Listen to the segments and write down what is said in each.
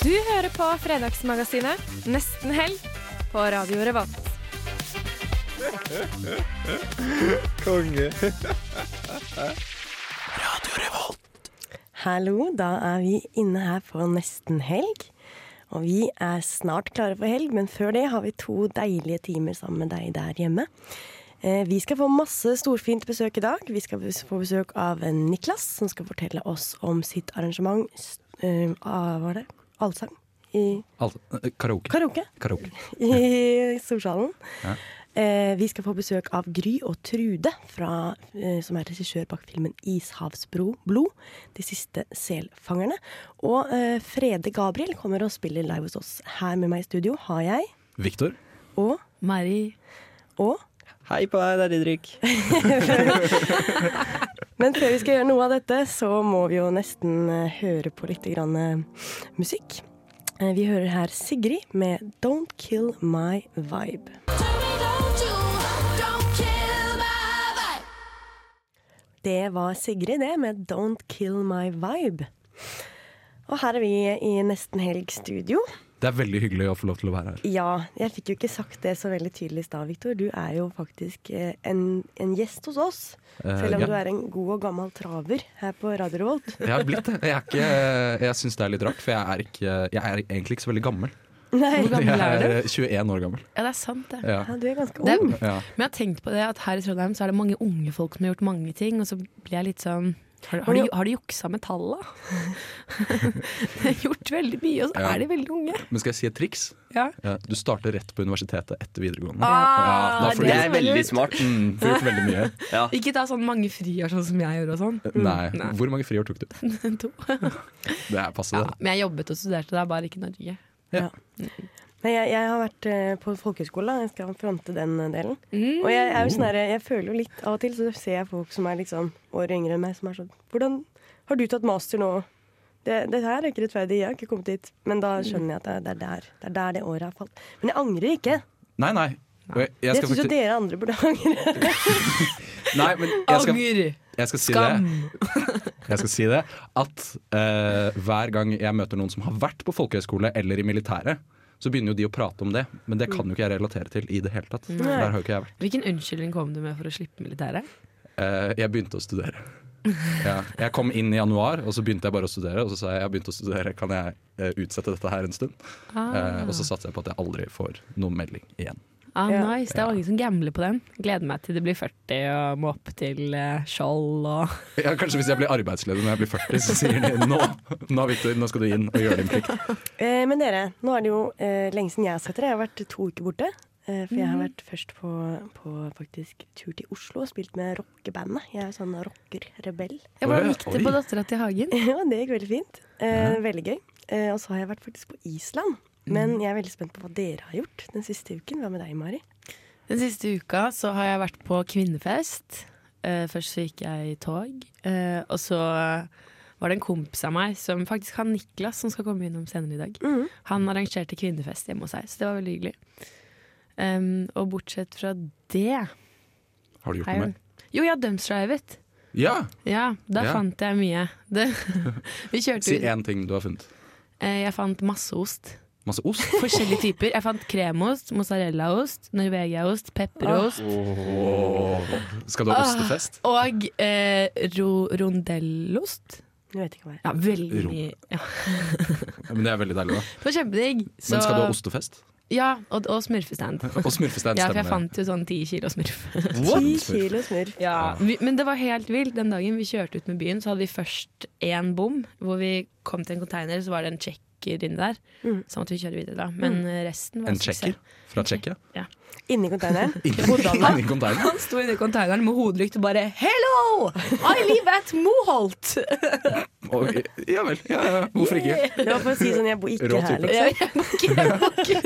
Du hører på Fredagsmagasinet Nesten helg på Radio Revolt. Konge. Radio Revolt. Hallo, da er vi inne her på nesten helg. Og vi er snart klare for helg, men før det har vi to deilige timer sammen med deg der hjemme. Eh, Vi skal få masse storfint besøk i dag. Vi skal få besøk av Niklas, som skal fortelle oss om sitt arrangement eh, av, hva var det? Allsang? I Altså, eh, karaoke. karaoke? Karaoke. I Storsalen. Ja. Eh, vi skal få besøk av Gry og Trude, fra, eh, som er regissør bak filmen 'Ishavsbro blod', De siste selfangerne. Og eh, Frede Gabriel kommer og spiller live hos oss. Her med meg i studio har jeg Viktor. og Mari. og Hei på deg, det er Didrik. Men før vi skal gjøre noe av dette, så må vi jo nesten eh, høre på litt grann, eh, musikk. Eh, vi hører her Sigrid med 'Don't Kill My Vibe'. Det var Sigrid, det, med 'Don't Kill My Vibe'. Og her er vi i Nesten Helg studio. Det er veldig hyggelig å få lov til å være her. Ja, jeg fikk jo ikke sagt det så veldig tydelig i stad, Viktor. Du er jo faktisk eh, en, en gjest hos oss. Eh, Selv om ja. du er en god og gammel traver her på Radio Revolt. Jeg har blitt det. Jeg, er ikke- jeg syns det er litt rart, for jeg er, ikke, jeg er egentlig ikke så veldig gammel. Nei, Hvor gammel er du? Jeg er 21 år gammel. Ja, det er sant, det. Ja. ja, du er ganske ung. Det, Men jeg har tenkt på det at her i Trondheim så er det mange unge folk som har gjort mange ting, og så blir jeg litt sånn har, har, de, har de juksa med talla? de har gjort veldig mye, og så Ja. er de veldig unge. Men skal jeg si et triks? Ja. Ja, du starter rett på universitetet etter videregående. Ah, Det du- er veldig smart. Mm, får gjort veldig mye. Ja. Ikke ta sånn mange friår sånn som jeg gjør og sånn. Nei. Nei. Hvor mange friår tok du? To. Det er passe, Ja, det. men jeg jobbet og studerte, det er bare ikke Norge. Nei, jeg, jeg har vært eh, på folkehøyskole, jeg skal fronte den eh, delen. Mm. Og jeg, er jo sånn her, jeg føler jo litt av og til, så ser jeg folk som er liksom år yngre enn meg, som er sånn Hvordan har du tatt master nå? Det, det her er ikke rettferdig, jeg har ikke kommet dit. Men da skjønner jeg at det er, det er, der, det er der det året har falt. Men jeg angrer ikke. Nei, nei. Jeg, jeg Jeg syns jo dere andre burde angre. Nei, men jeg skal, jeg skal si Skam! det. Jeg skal si det at uh, hver gang jeg møter noen som har vært på folkehøyskole eller i militæret, så begynner jo de å prate om det, men det kan jo ikke jeg relatere til i det hele tatt. Hvilken unnskyldning kom du med for å slippe militæret? Eh, jeg begynte å studere. Ja. Jeg kom inn i januar, og så begynte jeg bare å studere. Og så sa jeg jeg har begynt å studere, kan jeg eh, utsette dette her en stund? Eh, og så satser jeg på at jeg aldri får noen melding igjen. Ah, Ja. nice, Det er mange som gambler på den. Gleder meg til det blir 40 og må opp til eh, skjold og Ja, kanskje hvis jeg blir arbeidsledig når jeg blir 40, så sier de nå, nå Victor, nå skal du inn og gjøre din plikt. Eh, men dere, nå er det jo eh, lenge siden jeg har sett dere. Jeg har vært to uker borte. Eh, for jeg har vært først på, på faktisk tur til Oslo og spilt med rockebandet. Jeg er sånn rocker-rebell. ja, Hvordan gikk det på Dattera til Hagen? Ja, det gikk veldig fint. Eh, Veldig gøy. Eh, og så har jeg vært faktisk på Island. Men jeg er veldig spent på hva dere har gjort den siste uken. Hva med deg, Mari? Den siste uka så har jeg vært på kvinnefest. Uh, først så gikk jeg i tog, uh, og så var det en kompis av meg, som faktisk han Niklas, som skal komme innom senere i dag. Mm. Han arrangerte kvinnefest hjemme hos seg, så det var veldig hyggelig. Um, og bortsett fra det Har du gjort noe mer? Jo, jeg har dumpstrivet. Ja! Ja, da Ja. fant jeg mye. Det, vi kjørte Si ut. én ting du har funnet. Uh, jeg fant masse ost. Masse ost. Forskjellige typer. Jeg fant kremost, mozzarellaost, norvegiaost, pepperost. Oh. Skal du ha ostefest? Og eh, ro rondellost. Jeg vet ikke hva jeg Ja, veldig Ja. Ja, men det er veldig deilig, da. Det var kjempedigg. Så- Men skal du ha ostefest? Ja, og, og smurfestand. Og smurfestand Ja, for jeg fant jo sånn ti kilo smurf. Ti kilo smurf. Ja, vi, men det var helt vilt. Den dagen vi kjørte ut med byen, så hadde vi først én bom, hvor vi kom til en container, så var det en tsjekker inni der. Mm. Så måtte vi kjøre videre, da. Men eh, resten var En tjekker fra Tsjekkia. Ja. Inni konteineren? han containeren. Han sto inni containeren med hodelykt og bare 'Hello! I live at Moholt!' Og- Ja vel. Ja, ja. Hvorfor ikke? Det var for å si sånn, jeg bor ikke Rå her, type. Ja, liksom. jeg bor ikke, jeg bor ikke.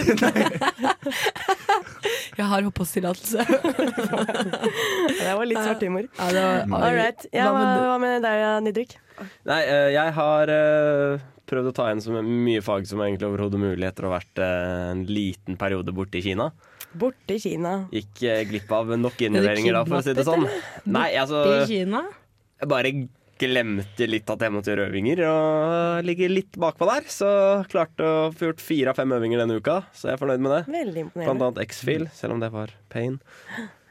Jeg har oppholdstillatelse. Det var litt svart humor. Ja, var- All right. Ja, Hva hva, med deg, Nidrik? Nei, eh, jeg har eh, prøvd å ta igjen så mye fag som egentlig overhodet mulig etter å ha vært eh, en liten periode borte i Kina. Borte i Kina. Gikk eh, glipp av nok innleveringer da, for å si det sånn. Nei, altså I Kina? Jeg bare glemte litt at jeg måtte gjøre øvinger, og ligger litt bakpå der. Så klarte å få gjort fire av fem øvinger denne uka, så jeg er fornøyd med det. Veldig Blant imponerende. annet X-Fil, selv om det var pain.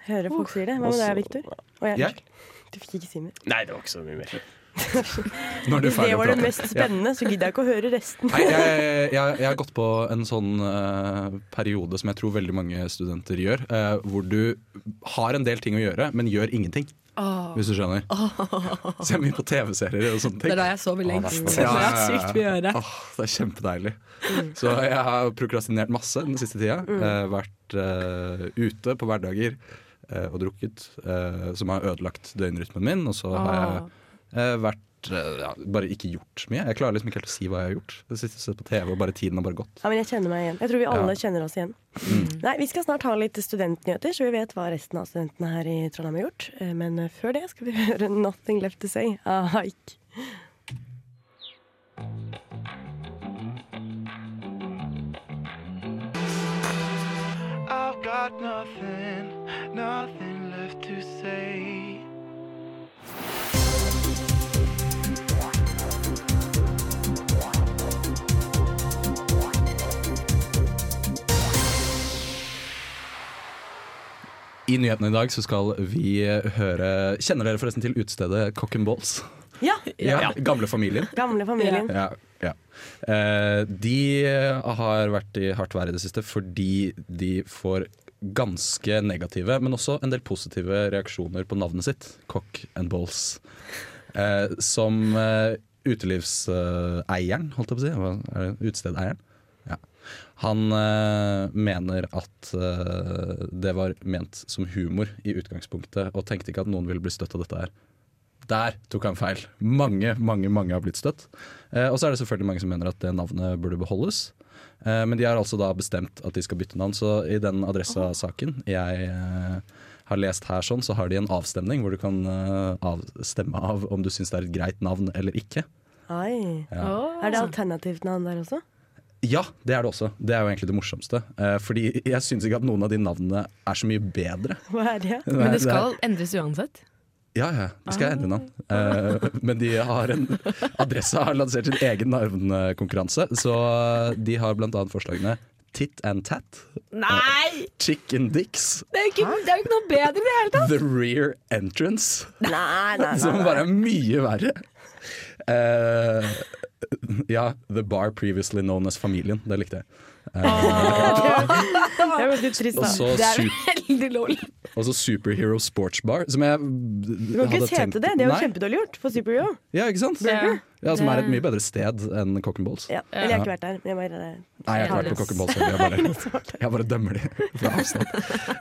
Hører folk sier det. Hva med deg, Victor? Å, ja. Jeg? Du fikk ikke si mer. Nei, det var ikke så mye mer. Når du er ferdig det var det mest spennende, så gidder jeg ikke å høre resten. Nei, jeg, jeg, jeg har gått på en sånn uh, periode som jeg tror veldig mange studenter gjør, uh, hvor du har en del ting å gjøre, men gjør ingenting. Hvis du skjønner. Ser mye på TV-serier og sånne ting. Det er da jeg sover lengst. Oh, Så jeg har ja, ja. sykt mye å gjøre. Oh, det er kjempedeilig. Så jeg har prokrastinert masse den siste tida. Eh, vært uh, ute på hverdager eh, og drukket, eh, som har ødelagt døgnrytmen min. Og så har jeg vært eh, ja, bare ikke gjort mye. Jeg klarer liksom ikke helt å si hva jeg har gjort. Jeg sitter og ser på TV, og bare tiden har bare gått. Ja, men Jeg kjenner meg igjen. Jeg tror vi alle Ja. kjenner oss igjen. Nei, Vi skal snart ha litt studentnyheter, så vi vet hva resten av studentene her i Trondheim har gjort. Eh, Men eh, før det skal vi høre 'Nothing Left To Say' av Haik. I've got nothing, nothing left to say. I nyhetene i dag så skal vi høre Kjenner dere forresten til utestedet Cock and Balls? Ja! Ja, Gamle familien. Gamle familien. Ja, ja. Eh, de har vært i hardt vær i det siste fordi de får ganske negative, men også en del positive reaksjoner på navnet sitt, Cock and Balls. Eh, som eh, utelivseieren, holdt jeg på å si, er utestedeieren. Han eh, mener at eh, det var ment som humor i utgangspunktet, og tenkte ikke at noen ville bli støtt av dette her. Der tok han feil. Mange, mange mange har blitt støtt. Eh, og så er det selvfølgelig mange som mener at det navnet burde beholdes. Eh, men de har altså da bestemt at de skal bytte navn. Så i den Adressa-saken jeg eh, har lest her, sånn, så har de en avstemning hvor du kan eh, avstemme av om du syns det er et greit navn eller ikke. Ai. Ja. Er det alternativt navn der også? Ja, det er det også. Det er jo egentlig det morsomste. Eh, fordi jeg syns ikke at noen av de navnene er så mye bedre. Hva er det? Men Nei, det skal endres uansett. Ja, ja, de skal endre navn. Eh, men de har en Adressa har lansert sin egen navnkonkurranse, så de har blant annet forslagene Tit and Tat, Nei! Chicken Dicks, Det er jo ikke, det er jo ikke noe bedre i det hele tatt! The Rear Entrance, Nei, nei, nei. som bare er mye verre. Eh, ja, The Bar Previously Known as Familien. Det likte jeg. Det er veldig trist, da. så, Det er veldig lol. og så Superhero Sports Bar, som jeg Du kan ikke hete det. Det er jo kjempedårlig gjort for Superhero. Ja, ikke sant? Ja. Ja, Som er et mye bedre sted enn Cock and Balls. Ja. Eller jeg har ikke vært der. Jeg bare Nei, jeg har ikke vært på Cock and Balls. Jeg bare, jeg bare dømmer de fra avstand.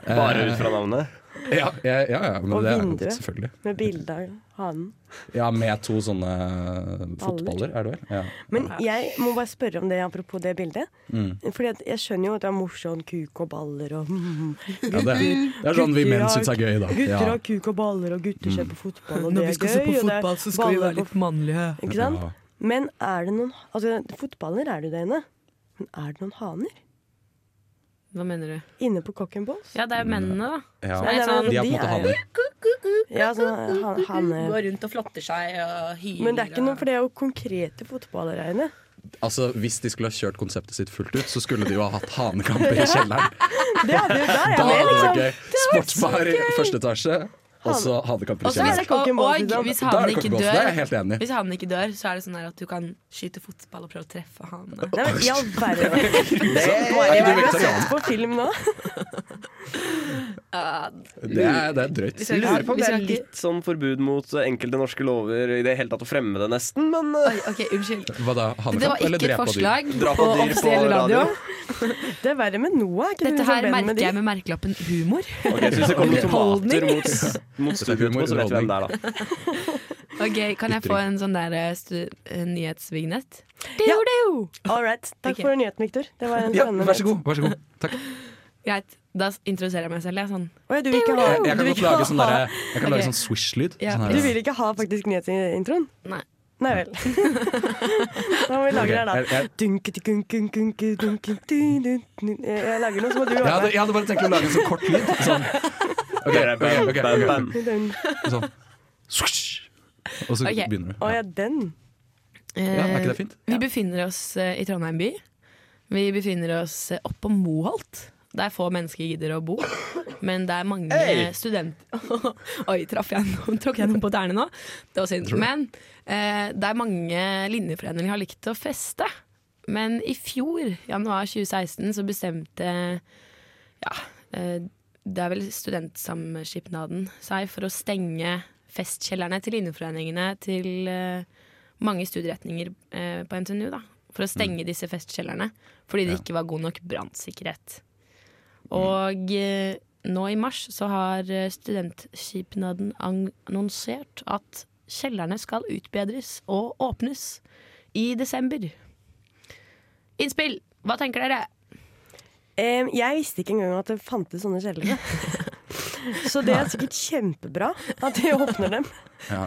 Bare ut fra navnet. Ja, ja, ja, ja men Og det er vinduet. selvfølgelig. med bilde av hanen. Ja, med to sånne fotballer, er det vel? Ja. Men jeg må bare spørre om det apropos det bildet. Mm. Fordi jeg skjønner jo at det er morsomt kuk og baller og Ja, det, det er sånn vi menn syns er gøy, da. Gutter Ja. Mm. har kuk og baller, og gutter ser på fotball, og Når det vi er gøy. se på skal se på fotball, så skal vi være litt mannlige. Ikke sant? Men er det noen Altså, fotballer er det jo det ene. Men er det noen haner Hva mener du? inne på Cock and Balls? Ja, det er jo mennene, da. Ja. Nei, sånn- De har på en måte hanner. Ja, sånn han. Går rundt og flotter seg og hyler. Men det er ikke noe, for det er jo konkrete fotballer inne. Altså, Hvis de skulle ha kjørt konseptet sitt fullt ut, så skulle de jo ha hatt hanekamper i kjelleren. Det hadde jo der, Da hadde det liksom. vært gøy. Sportsbar i første etasje, og så Og, i det er cock og, og liksom. hvis er han ikke det er dør helt enig i. Hvis han ikke dør, så er det sånn at du kan skyte fotball og prøve å treffe han. Nei, men i all verden. Er har du vegetarianer? sett på film nå? Det er, det er drøyt. Lurer på om det er litt sånn forbud mot enkelte norske lover i det hele tatt å fremme det, nesten, men eh, Oi, ok, unnskyld. Hva da? Det var ikke et forslag på offisiell radio. Det er verre med Noah. Er Dette her venn med merker jeg med merkelappen humor. Okay, jeg Hvis det kommer tomater mot, mot studio etterpå, så vet vi hvem det er, da. Ok, Kan jeg få en sånn der eh, stu- nyhetsvignett? Ja. All right. Takk Ok. for nyheten, Victor. Det var en Ja, spennende vær så god. Vær så god. Takk. Greit, da introduserer jeg meg selv. Jeg, sånn. Ja, du vil ikke ha, Jeg, jeg du kan vil godt ikke lage sånn ha, derre- Jeg kan Ok. lage sånn swish-lyd. Ja. Sånn her. du vil ikke ha faktisk nyhetsintroen? Nei. Nei vel. da må vi lage det her, da. Jeg- jeg- Dunke-dunke-dunke-dunke-dunke-dunke. Jeg lager noe, så må du Jeg hadde, jeg hadde bare tenkt å lage en sånn kort lyd. Sånn. Bam, bam. Og så okay. begynner du. Å ja, den. Ja, er ikke det fint? Vi befinner oss eh, i Trondheim by. Vi befinner oss eh, oppå Moholt. Der få mennesker gidder å bo. Men det er mange Hey! studenter Oi, traff jeg noen? Tråkket jeg noen på tærne nå? Det var synd. Men eh, det er mange linjeforeninger har likt å feste. Men i fjor, januar 2016, så bestemte Ja, eh, det er vel Studentsamskipnaden seg for å stenge festkjellerne til linjeforeningene til eh, mange studieretninger eh, på NTNU. da For å stenge disse festkjellerne fordi det ikke var god nok brannsikkerhet. Og eh, nå i mars så har Studentskipnaden annonsert at kjellerne skal utbedres og åpnes i desember. Innspill! Hva tenker dere? Eh, jeg visste ikke engang at det fantes sånne kjellere. Så det er sikkert kjempebra at de åpner dem. Ja.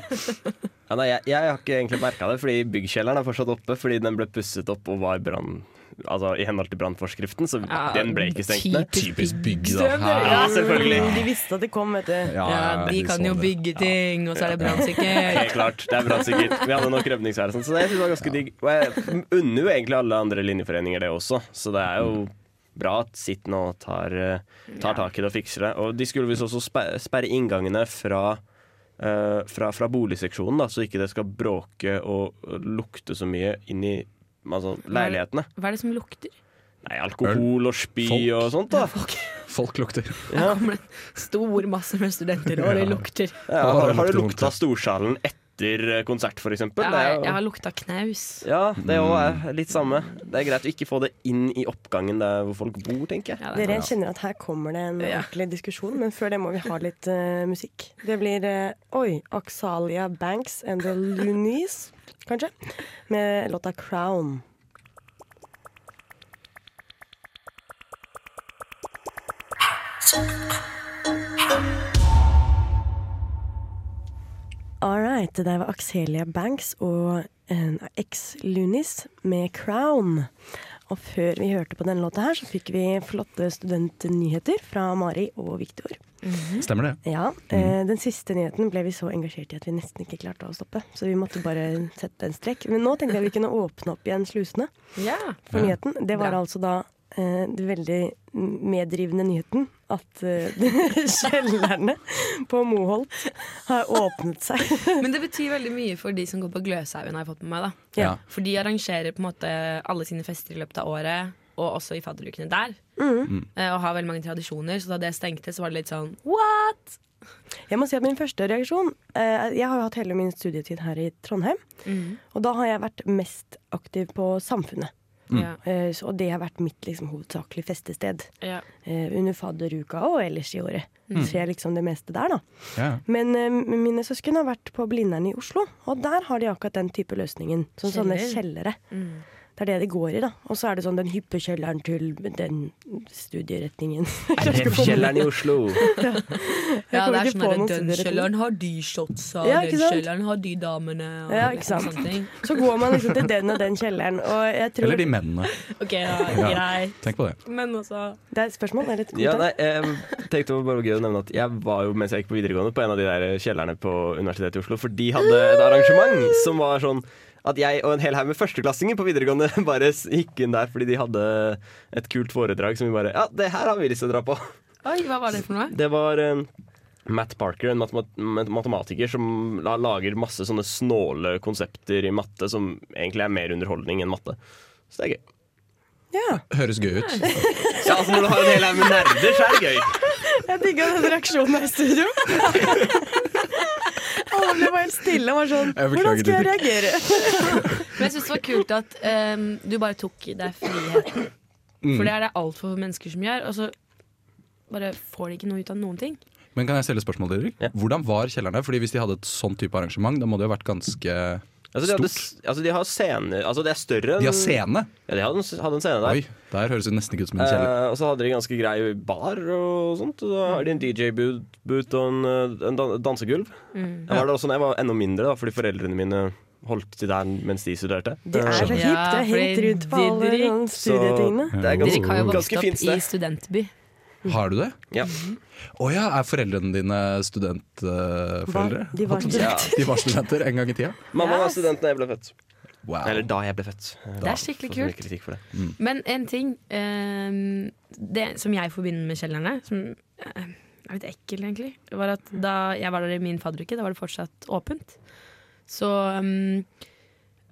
Ja, nei, jeg, jeg har ikke egentlig merka det, fordi byggkjelleren er fortsatt oppe fordi den ble pusset opp og var brann... Altså i henhold til brannforskriften, så Ja, den ble ikke stengt ned. Typisk bygg, da. Ja, selvfølgelig. De visste at det kom, vet du. Ja, Ja, de kan jo det. bygge ting, og så er det brannsikkert. Helt klart. Det er brannsikkert. Vi hadde nok rømningsvær og sånn, så det synes jeg var ganske digg. Og jeg unner jo egentlig alle andre linjeforeninger det også, så det er jo bra at Sitt nå tar, eh, tar tak i det og fikser det. Og de skulle visst også sperre inngangene fra eh, fra, fra boligseksjonen, da, så ikke det skal bråke og lukte så mye inn i altså, leilighetene. Hva er det som lukter? Nei, alkohol og spy Folk. og sånt, da. Folk lukter. Ja. kommer en stor masse med studenter, og det lukter. Ja, har, har, det du lukta. Storsalen etter eh, konsert, for eksempel? Jeg, er jeg har lukta knaus. Ja, det òg er litt samme. Det er greit å ikke få det inn i oppgangen der hvor folk bor, tenker jeg. Ja, er Dere kjenner at her kommer det en Ja. ordentlig diskusjon, men før det må vi ha litt uh, musikk. Det blir uh, Oi, Axalia Banks and the Loonies, kanskje? Med låta 'Crown'. All right, det der var Axelia Banks og en X-Lunis med Crown. Og før vi hørte på denne låta her, så fikk vi flotte studentnyheter fra Mari og Viktor. Stemmer det? Ja, eh, Den siste nyheten ble vi så engasjert i at vi nesten ikke klarte å stoppe. Så vi måtte bare sette en strekk. Men nå tenkte jeg vi kunne åpne opp igjen slusene yeah. for nyheten. Det var Bra. altså da eh, den veldig meddrivende nyheten at uh, kjellerne på Moholt har åpnet seg. Men det betyr veldig mye for de som går på Gløshaugen, har jeg fått med meg. da Ja. For de arrangerer på en måte alle sine fester i løpet av året, og også i fadderukene der. Mm. Eh, Og har veldig mange tradisjoner, så da det stengte, så var det litt sånn what? Jeg må si at Min første reaksjon uh, Jeg har jo hatt hele min studietid her i Trondheim. Og da har jeg vært mest aktiv på Samfunnet. Ja. Eh, så- og det har vært mitt liksom, hovedsakelig festested. Ja. Eh, under fadderuka og ellers i året. Så jeg liksom det meste der, da. Ja. Men eh, mine søsken har vært på Blindern i Oslo, og der har de akkurat den type løsningen. Sånn sånne kjellere. kjellere. Det er det det går i, da. Og så er det sånn den hyppe kjelleren til den studieretningen. Kjelleren i Oslo. Ja, ja, det er sånn at den kjelleren har de shotsa, Ja, den kjelleren har de damene. Og Ja, ikke sant? sånne ting. Så går man liksom til den og den kjelleren, og jeg tror Eller de mennene. Ok, ja, greit. Tenk på det. Men også Det er et spørsmål eller et Ja, nei, jeg tenkte det var bare gøy å nevne at jeg var jo mens jeg gikk på videregående på en av de der kjellerne på Universitetet i Oslo, for de hadde et arrangement som var sånn at jeg og en hel haug med førsteklassinger på videregående bare gikk inn der fordi de hadde et kult foredrag som vi bare Ja, det her har vi lyst til å dra på. Oi, hva var det for noe? Det var um, Matt Parker, en matemat matematiker som lager masse sånne snåle konsepter i matte som egentlig er mer underholdning enn matte. Så det er gøy. Ja. Høres gøy ut. Ja, altså Når du har en hel haug med nerder, så er det gøy. Jeg digga den reaksjonen her i studio. Alle var helt stille og var sånn Hvordan skal jeg reagere? Men jeg syns det var kult at um, du bare tok deg friheten. Mm. For det er det altfor få mennesker som gjør. Og så bare får de ikke noe ut av noen ting. Men kan jeg stille spørsmål, Didrik? Ja. Hvordan var kjelleren der? Fordi Hvis de hadde et sånn type arrangement, da må det jo ha vært ganske Altså, de, hadde, stort. altså, de har scene Altså, det er større enn De har scene! Ja, de hadde, en- hadde en scene der. Oi, der høres det nesten ikke ut som en kjeller. Eh, og så hadde de ganske grei bar og sånt. Og da har de en DJ-boot og en, eh, en dan- dansegulv. Mm. Da var det også når jeg var enda mindre, da, fordi foreldrene mine holdt til der mens de studerte. Det er så hipt. Ja, Det er hengt fordi rundt på alle Didrik- sånne studietingene. det er ganske, har jo vokst ganske opp fint i sted. studentby. Har du det? Ja. Å ja, er foreldrene dine studentforeldre? De var studenter. de var studenter en gang i tida? Mamma var student da jeg ble født. Wow. Eller da jeg ble født. Det er skikkelig kult. det. Men en ting um, det som jeg forbinder med kjellerne, som eh, er litt ekkel egentlig, var at da jeg var der i min fadderuke, da var det fortsatt åpent. Så ehm,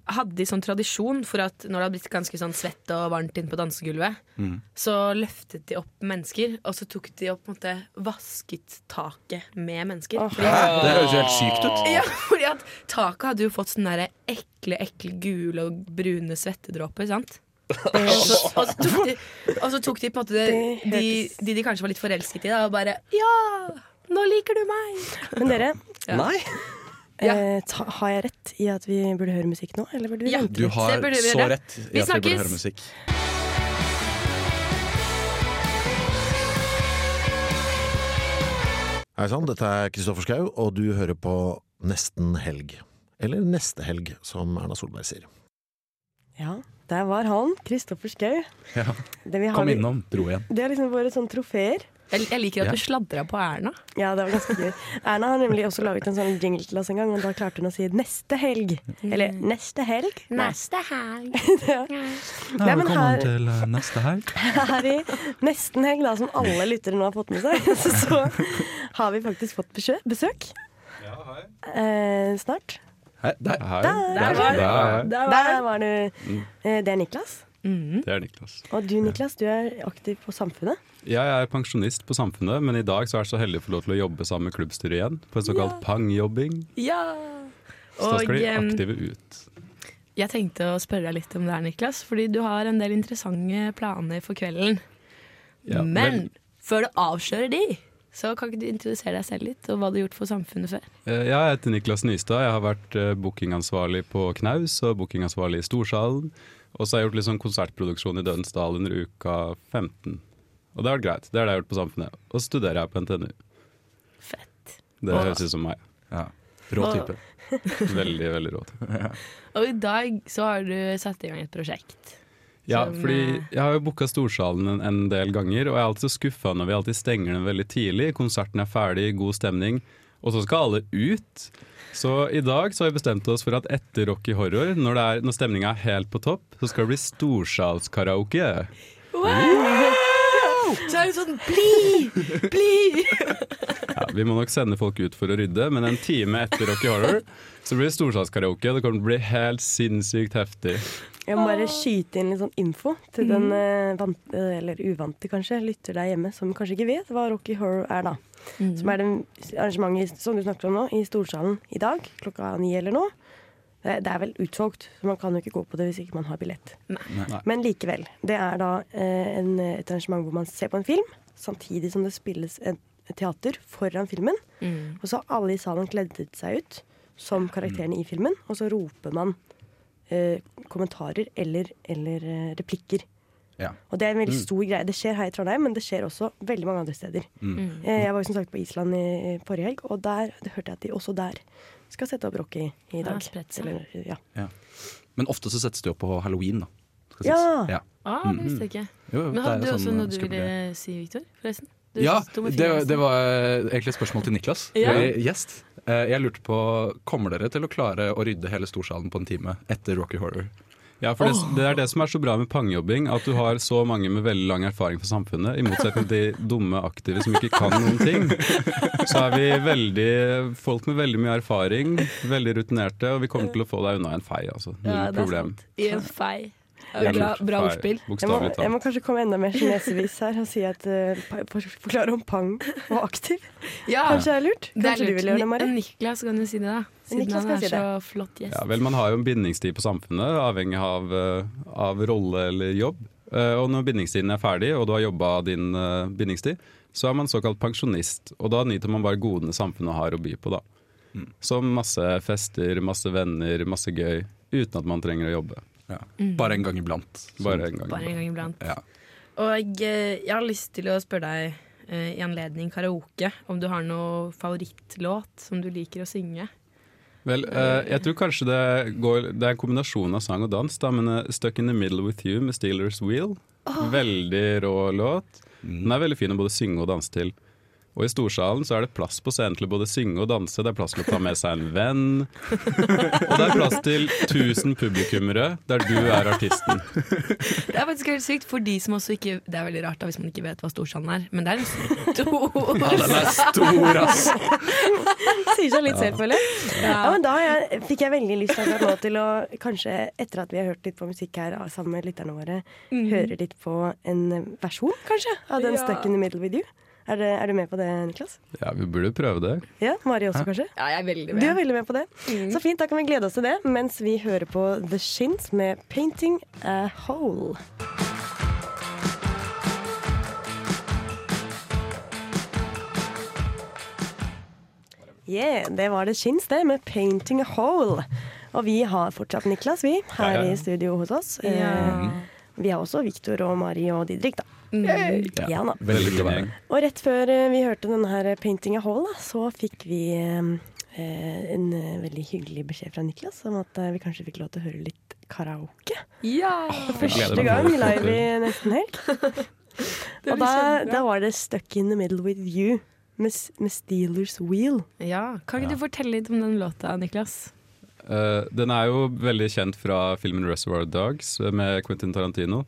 hadde de sånn tradisjon for at når det hadde blitt ganske sånn svett og varmt inne på dansegulvet, Mm. så løftet de opp mennesker, og så tok de opp på en måte vasket taket med mennesker. Oh. Fordi, Det høres jo helt sykt ut. ja, fordi at taket hadde jo fått sånne der ekle, ekle gule og brune svettedråper, sant? Og så, og, så tok de, og så tok de på en måte det, Det de, de de kanskje var litt forelsket i, da, og bare Ja! Nå liker du meg! Men dere, Ja. Nei! Ja. eh, ta, har jeg rett i at vi burde høre musikk nå? Eller burde vi Ja. vente Du har så, burde vi så rett i Vi at vi burde høre musikk. Hei sann, dette er Kristoffer Schau, og du hører på Nesten helg. Eller Neste helg, som Erna Solberg sier. Ja, der var han. Kristoffer Schau. Ja. Det, vi har- Kom innom, dro igjen. det er liksom våre sånn trofeer. Jeg, jeg liker at Ja. du sladra på Erna. Ja, det var ganske gøy. Erna har nemlig også laget en sånn jingle til oss en gang, og da klarte hun å si 'neste helg'. Eller 'neste helg'. Nei. Neste helg. Ja. Nei, velkommen her, til eh, neste helg. her i nesten helg, da, som alle lyttere nå har fått med seg, så, så har vi faktisk fått besøk. besøk. Eh, snart. Hei, der. Der, Der, var du. der. Der var du. Eh, det er Niklas. Mhm. Det er Niklas. Og du, Niklas, du er aktiv på Samfunnet. Ja, Jeg er pensjonist på Samfunnet, men i dag så er jeg så heldig å få lov til å jobbe sammen med klubbstyret igjen. På en såkalt pangjobbing. Ja! Så da skal de aktive ut. Jeg tenkte å spørre deg litt om det her, Niklas, fordi du har en del interessante planer for kvelden. Ja, Men før du avslører de, så kan ikke du introdusere deg selv litt, og hva du har gjort for samfunnet før? Eh, Jeg heter Niklas Nystad. Jeg har vært eh, bookingansvarlig på Knaus og bookingansvarlig i Storsalen. Og så har jeg gjort litt sånn konsertproduksjon i Dødens Dal under uka 15. Og det har vært greit. Det er det jeg har gjort på Samfunnet. Og så studerer jeg på NTNU. Fett. Det høres ut som meg. Ja. Rå type. Veldig, veldig rått. Og i dag så har du satt i gang et prosjekt. Ja, Som, fordi eh, jeg har jo booka Storsalen en, en del ganger, og jeg er alltid så skuffa når vi alltid stenger den veldig tidlig. Konserten er ferdig, god stemning, og så skal alle ut. Så i dag så har vi bestemt oss for at etter Rocky Horror, når, det er- når stemninga er helt på topp, så skal det bli storsalskaraoke. Så er det sånn bli! Bli! Ja, vi må nok sende folk ut for å rydde, men en time etter Rocky Horror så blir det storsalskaraoke. Det kommer til å bli helt sinnssykt heftig. Jeg må bare skyte inn litt sånn info til den eh, vant, eh, eller uvante kanskje, lytter der hjemme som kanskje ikke vet hva Rocky Horror er, da. Som er det arrangementet som du snakker om nå, i Storsalen i dag klokka ni eller noe. Det, det er vel utsolgt, så man kan jo ikke gå på det hvis ikke man har billett. Nei. Men likevel. Det er da eh, en, et arrangement hvor man ser på en film, samtidig som det spilles et, teater foran filmen. Mm. Og så har alle i salen kledd seg ut som karakterene i filmen, og så roper man eh, kommentarer eller, eller eh, replikker. Ja. Og det er en veldig stor greie. Det skjer her i Trondheim, men det skjer også veldig mange andre steder. Mm. jeg var jo som sagt på Island i, forrige helg, og der det hørte jeg at de også der skal sette opp Rocky i Ja, dag. Ja. Eller, ja. Men ofte så settes det jo på halloween, da. skal Ja. ja. Ah, det visste jeg ikke. Jo, jo, Men hadde du også sånn, noe du ville si, Victor? Forresten? Du Ja, det, det var eh, egentlig et spørsmål til Niklas. Ja. eh, Gjest. Eh, Jeg lurte på, Kommer dere til å klare å rydde hele Storsalen på en time etter Rocky Horror? Ja, for det, det er det som er så bra med pangjobbing, at du har så mange med veldig lang erfaring fra samfunnet, i motsetning til de dumme aktive som ikke kan noen ting. Så er vi veldig folk med veldig mye erfaring, veldig rutinerte, og vi kommer til å få deg unna en fei, altså. Null Ja, problem. I en fei. Bra, bra ordspill. Jeg må, jeg må kanskje komme enda mer kinesevis her og si at uh, forklare om pang og aktiv. Ja, Kanskje det er lurt? det er lurt. du vil gjøre det, Mari? Niklas kan jo si det, da. Siden Niklas han er si så flott gjest. Ja, vel, man har jo en bindingstid på samfunnet, avhengig av, eh, av rolle eller jobb. Eh, Og når bindingstiden er ferdig, og du har jobba din bindingstid, så er man såkalt pensjonist. Og da nyter man bare godene samfunnet har å by på, da. Som masse fester, masse venner, masse gøy, uten at man trenger å jobbe. Ja. Bare en gang iblant. Bare en gang. Bare en gang iblant. Ja. Og eh, jeg har lyst til å spørre deg eh, i anledning karaoke om du har noen favorittlåt som du liker å synge. Vel, eh, jeg tror kanskje det går Det er en kombinasjon av sang og dans, da, men eh, 'Stuck in the Middle with You' med Steelers Wheel. Veldig rå låt. Den er veldig fin å både synge og danse til. Og i storsalen så er det plass på scenen til å både synge og danse. Det er plass til å ta med seg en venn. Og det er plass til 1000 publikummere der du er artisten. Det er faktisk helt sykt for de som også ikke Det er veldig rart da hvis man ikke vet hva Storsalen er, men det er en stor Ja, Den er stor, ass! Sier seg litt selv, føler jeg. Ja, men da jeg, fikk jeg veldig lyst akkurat nå til å kanskje, etter at vi har hørt litt på musikk her sammen med lytterne våre, høre litt på en versjon, kanskje, av den Ja. 'Stuck in the Middle with You'. Er, det, er du med på det, Niklas? Ja, vi burde prøve det. Ja, Mari også, kanskje? Ja, jeg er veldig med. Du er veldig med på det. Så fint, da kan vi glede oss til det mens vi hører på The Shins med 'Painting a Hole'. Yeah, det var The Shins, det, med 'Painting a Hole'. Og vi har fortsatt Niklas, vi, her Ja, ja. i studio hos oss. Ja. Eh, Vi har også Victor og Mari og Didrik, da. Ja, da. Veldig her. Og rett før eh, vi hørte denne her 'Painting a Hall', da, så fikk vi eh, eh, en eh, veldig hyggelig beskjed fra Niklas om at eh, vi kanskje fikk lov til å høre litt karaoke. Ja! Første gang live i Nesten Helg. Og da, da var det 'Stuck in the Middle with You' med, med Steelers Wheel. ja. Kan ikke du fortelle litt om den låta, Niklas? Uh, den er jo veldig kjent fra filmen 'Reservoir Dogs' med Quentin Tarantino.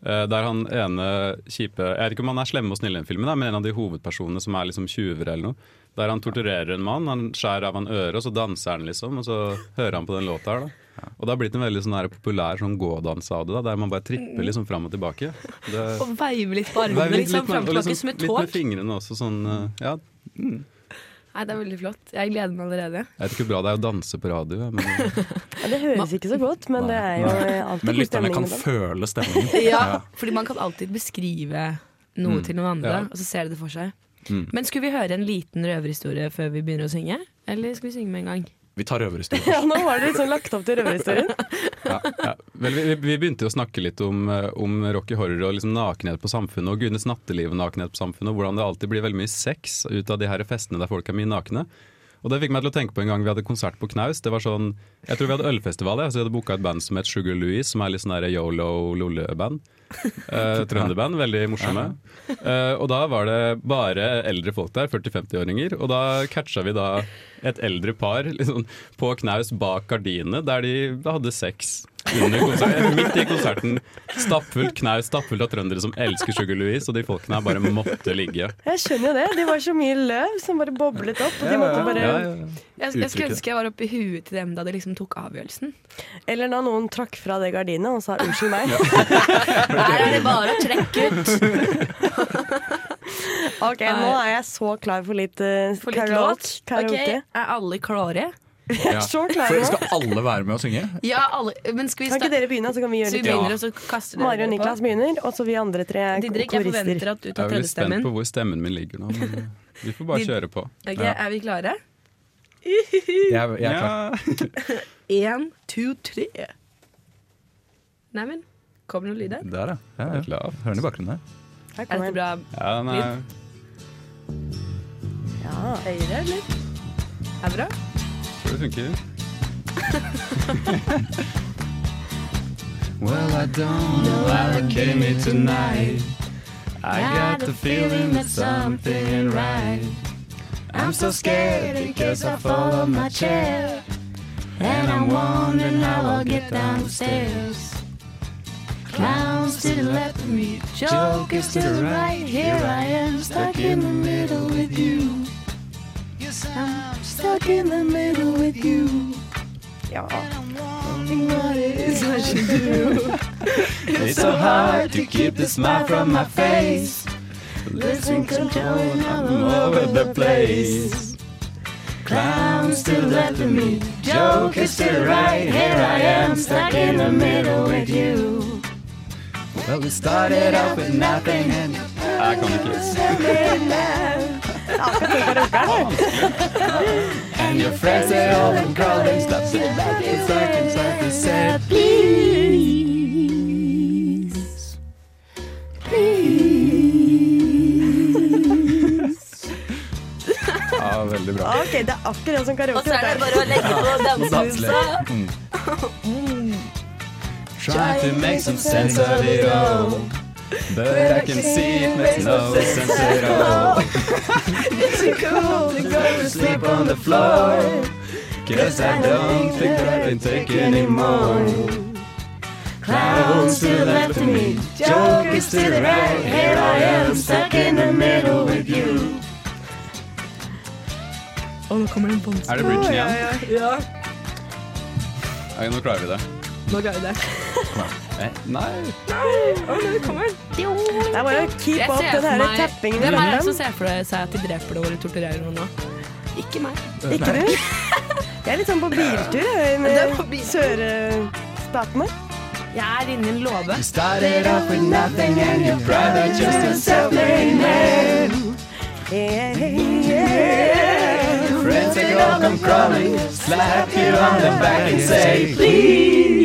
Eh, der han ene kjipe Jeg vet ikke om han er slemme og snille i den filmen, men en av de hovedpersonene som er liksom tjuver eller noe. Der han torturerer en mann, han skjærer av han øret, og så danser han liksom. Og så hører han på den låta her, da. Og det har blitt en veldig sånn populær sånn gådans av det, da, der man bare tripper liksom fram og tilbake. Det, Og veiver litt på armene, liksom. Fram med- og tilbake liksom som et Litt med fingrene også, sånn Ja. Ja, Nei, det er veldig flott. Jeg gleder meg allerede. jeg vet ikke hvor bra det er å danse på radio, men Ja, det høres ikke så godt, men det er jo alltid Men god lytterne stemning kan føle stemningen. Ja, fordi man kan alltid beskrive noe Mm. til noen andre, Ja. og så ser de det for seg. Mm. Men skulle vi høre en liten røverhistorie før vi begynner å synge? Eller skal vi synge med en gang? Vi tar røverhistorien. Ja, nå var det liksom lagt opp til røverhistorien. ja, ja. Vel, vi, vi begynte å snakke litt om, eh, om Rocky Horror og liksom nakenhet på samfunnet, og Gunnets natteliv og nakenhet på samfunnet, og hvordan det alltid blir veldig mye sex ut av de her festene der folk er mye nakne. Og det fikk meg til å tenke på en gang vi hadde konsert på Knaus. Det var sånn, Jeg tror vi hadde ølfestival, ja, så vi hadde booka et band som het Sugar Louise, som er litt sånn yolo-lolle-band. Eh, Trønderband, veldig morsomme. Eh, og da var det bare eldre folk der, 40-50-åringer. Og da catcha vi da et eldre par liksom, på knaus bak gardinene, der de hadde sex. Under konserten, midt i konserten. Stappfullt knaus, stappfullt av trøndere som elsker Sugar Louise, og de folkene her bare måtte ligge. Jeg skjønner jo det. De var så mye løv som bare boblet opp. Og de måtte bare Ja, ja, ja. Jeg, jeg skulle ønske jeg var oppi huet til dem da de liksom tok avgjørelsen. Eller da noen trakk fra det gardinet og sa 'unnskyld meg'. Her er det bare å trekke ut! Ok, nå er jeg så klar for litt, uh, For litt låt. karaoke. Ok, Er alle klare? Jeg er så nå. skal alle være med og synge? Ja, alle. Men skal vi Kan ikke dere begynne, så kan vi Så gjøre vi litt begynner, og så kaster dere Mari og Niklas på? begynner, og så vi andre tre er Didrik, jeg korister. forventer at du Jeg er veldig spent på hvor stemmen min ligger nå, men vi får bare kjøre på. Ok, Er vi klare? Jeg, jeg er klar. Én, to, tre. Neimen, kommer det noen lyder? Der, ja. ja, Jeg er klar. Hører den i bakgrunnen her. Her Er kommer dette den. bra Ja, den er, Ja. høyere, eller? Er det bra? Tror det funker. well, I don't know how it came here tonight. I got the feeling that something ain't right. I'm so scared because I fall on my chair. And I'm wondering how I'll get down the stairs. Clowns to the left of me, jokers to the right. Here I am, stuck in the middle with you. I'm stuck in the middle with you. Ja. What is I should do? It's so hard to keep the smile from my face. Listen, control, I'm all over the place. Clowns to the left of me, jokers to the right. Here I am, stuck in the middle with you. Well, we started out with nothing and Jeg kan ikke. And your friends are all in crawling Stop it back in seconds like you said Please. Ja, veldig bra. Ok, det er akkurat som Og så er det bare å legge på dansemusa. Try to make some sense of it all But I can see it makes no sense at all It's cool to go to Sleep on the floor Cause I don't think I can take anymore Clowns to the left of me, jokers to the right. Here I am, stuck in the middle with you. Og nå kommer det en bamse. Er det bridgen igjen? Ja, ja, Nei, nå klarer vi det nå klarer vi det. Eh, Nei Å, nå kommer den. Det er bare å keep Jeg up ser den for her meg- tappingen i Hvem er det som ser for seg at de dreper noen eller torturerer noen nå? Ikke meg. Ikke du? Jeg er litt sånn på biltur jeg, Det er på med biltur. Søre-spatene. Jeg er inni en låve. You started off with nothing and your brother just a self-made man Yeah, yeah. Friends they all come crawling Slap you on the back and say please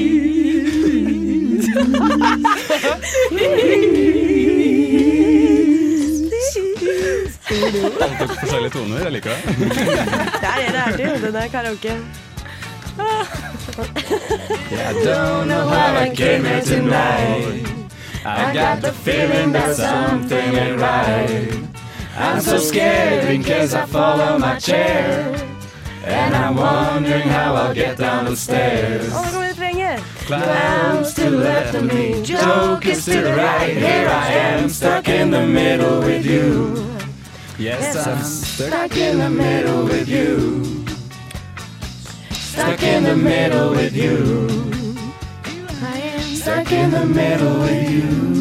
Alle tok forskjellige toner, jeg liker det Det er det det er til. Den er karaoke. I don't know how I came here tonight. I got the feeling that something ain't right. I'm so scared in case I fall on my chair. And I'm wondering how I'll get down the stairs. Clowns to the left of me, jokers to the right. Here I am, stuck in the middle with you. Yes, I'm stuck in the middle with you. Stuck in the middle with you. I am stuck in the middle with you.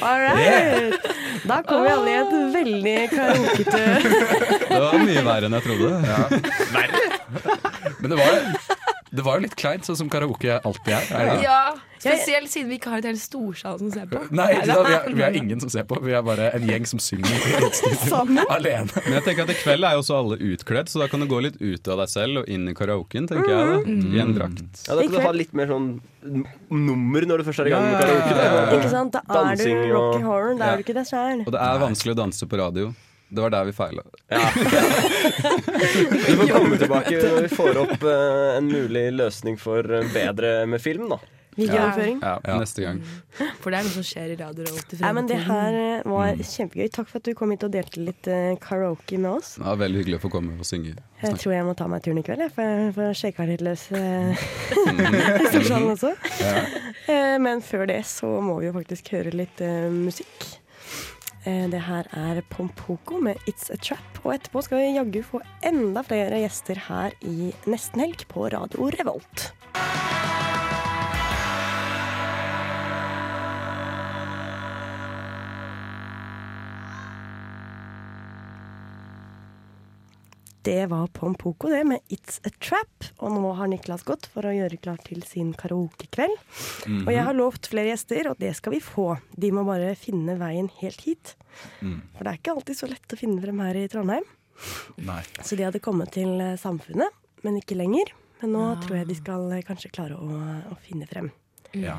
All right. Da kom vi alle i et veldig karaokete Det var mye verre enn jeg trodde. Men det var, det var jo litt kleint, sånn som karaoke alltid er. er det? Ja, spesielt siden vi ikke har et helt storsal som ser på. Nei, da, vi, er, vi er ingen som ser på. Vi er bare en gjeng som synger alene. Men jeg tenker at i kveld er jo også alle utkledd, så da kan du gå litt ut av deg selv og inn i karaoken, tenker jeg da. I en drakt. Ja, da kan du ha litt mer sånn nummer når du først er i gang med karaoke. da. Ikke sant? Da er du rock and Rocky Horror. Da er du ikke deg sjæl. Og det er vanskelig å danse på radio. Det var der vi feila. Vi får komme tilbake når vi får opp uh, en mulig løsning for eh, bedre med film, da. Videooverføring. Ja, neste gang. For det er noe som skjer i radio Revolt i men det her eh, var Mm. kjempegøy. Takk for at du kom hit og delte litt karaoke med oss. Ja, veldig hyggelig å få komme og synge. Jeg tror jeg må ta meg turen i kveld, jeg, for, for å sjekke litt løs Mm. i storsalen også. Eh, Men før det så må vi jo faktisk høre litt musikk. Eh, Det her er Pompoko med It's a Trap. Og etterpå skal vi jaggu få enda flere gjester her i Nesten Helg på Radio Revolt. Det var Pompoko, det, med It's a Trap. Og nå har Niklas gått for å gjøre klar til sin karaokekveld. Mhm. Og jeg har lovt flere gjester, og det skal vi få. De må bare finne veien helt hit. Mm. For det er ikke alltid så lett å finne frem her i Trondheim. Nei. Så de hadde kommet til eh, Samfunnet, men ikke lenger. Men nå ja. tror jeg de skal eh, kanskje klare å, å finne frem. Ja.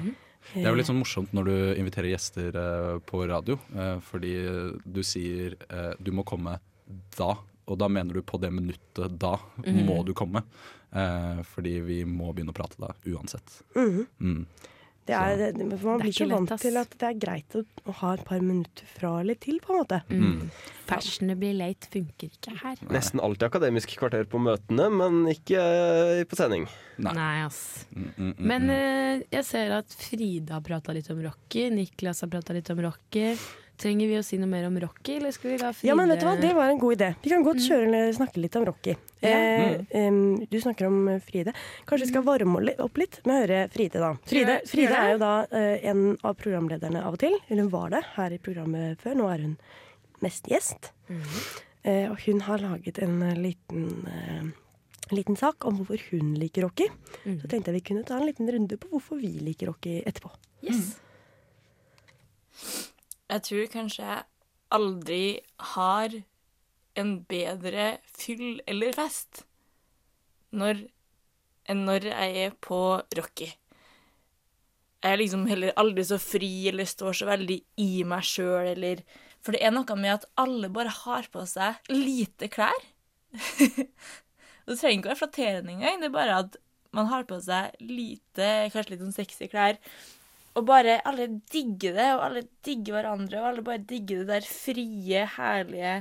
Det er jo litt sånn morsomt når du inviterer gjester eh, på radio, fordi du sier du må komme da, og da mener du på det minuttet da Mhm. må du komme. Eh, fordi vi må begynne å prate da uansett. Mhm. Mm. Det er, det, man Det er blir ikke vant lett, til at det er greit å, å ha et par minutter fra eller til, på en måte. Mm. Fashionably late funker ikke her. Nesten alltid akademisk kvarter på møtene, men ikke uh, på sending. Nei, ass. Mm, mm, mm, Men mm. eh, jeg ser at Frida har prata litt om Rocky, Niklas har prata litt om Rocky. Trenger vi å si noe mer om Rocky, eller skal vi la Fride Ja, men vet du hva, Det var en god idé. Vi kan godt kjøre eller snakke litt om Rocky. Ja. Eh, em, du snakker om eh, Fride. Kanskje vi skal varme opp litt med å høre Fride, da. Fride, Fride- er jo da eh, en av programlederne av og til. Eller hun var det her i programmet før. Nå er hun mest gjest. Eh, og hun har laget en eh, liten, eh, liten sak om hvorfor hun liker Rocky. Så tenkte jeg vi kunne ta en liten runde på hvorfor vi liker Rocky etterpå. Yes. Jeg tror kanskje jeg aldri har en bedre fyll eller fest når, enn når jeg er på Rocky. Jeg er liksom heller aldri så fri eller står så veldig i meg sjøl eller For det er noe med at alle bare har på seg lite klær. det trenger ikke å være flatterende engang. Det er bare at man har på seg lite, kanskje litt sånn sexy klær. Og bare alle digger det, og alle digger hverandre, og alle bare digger det der frie, herlige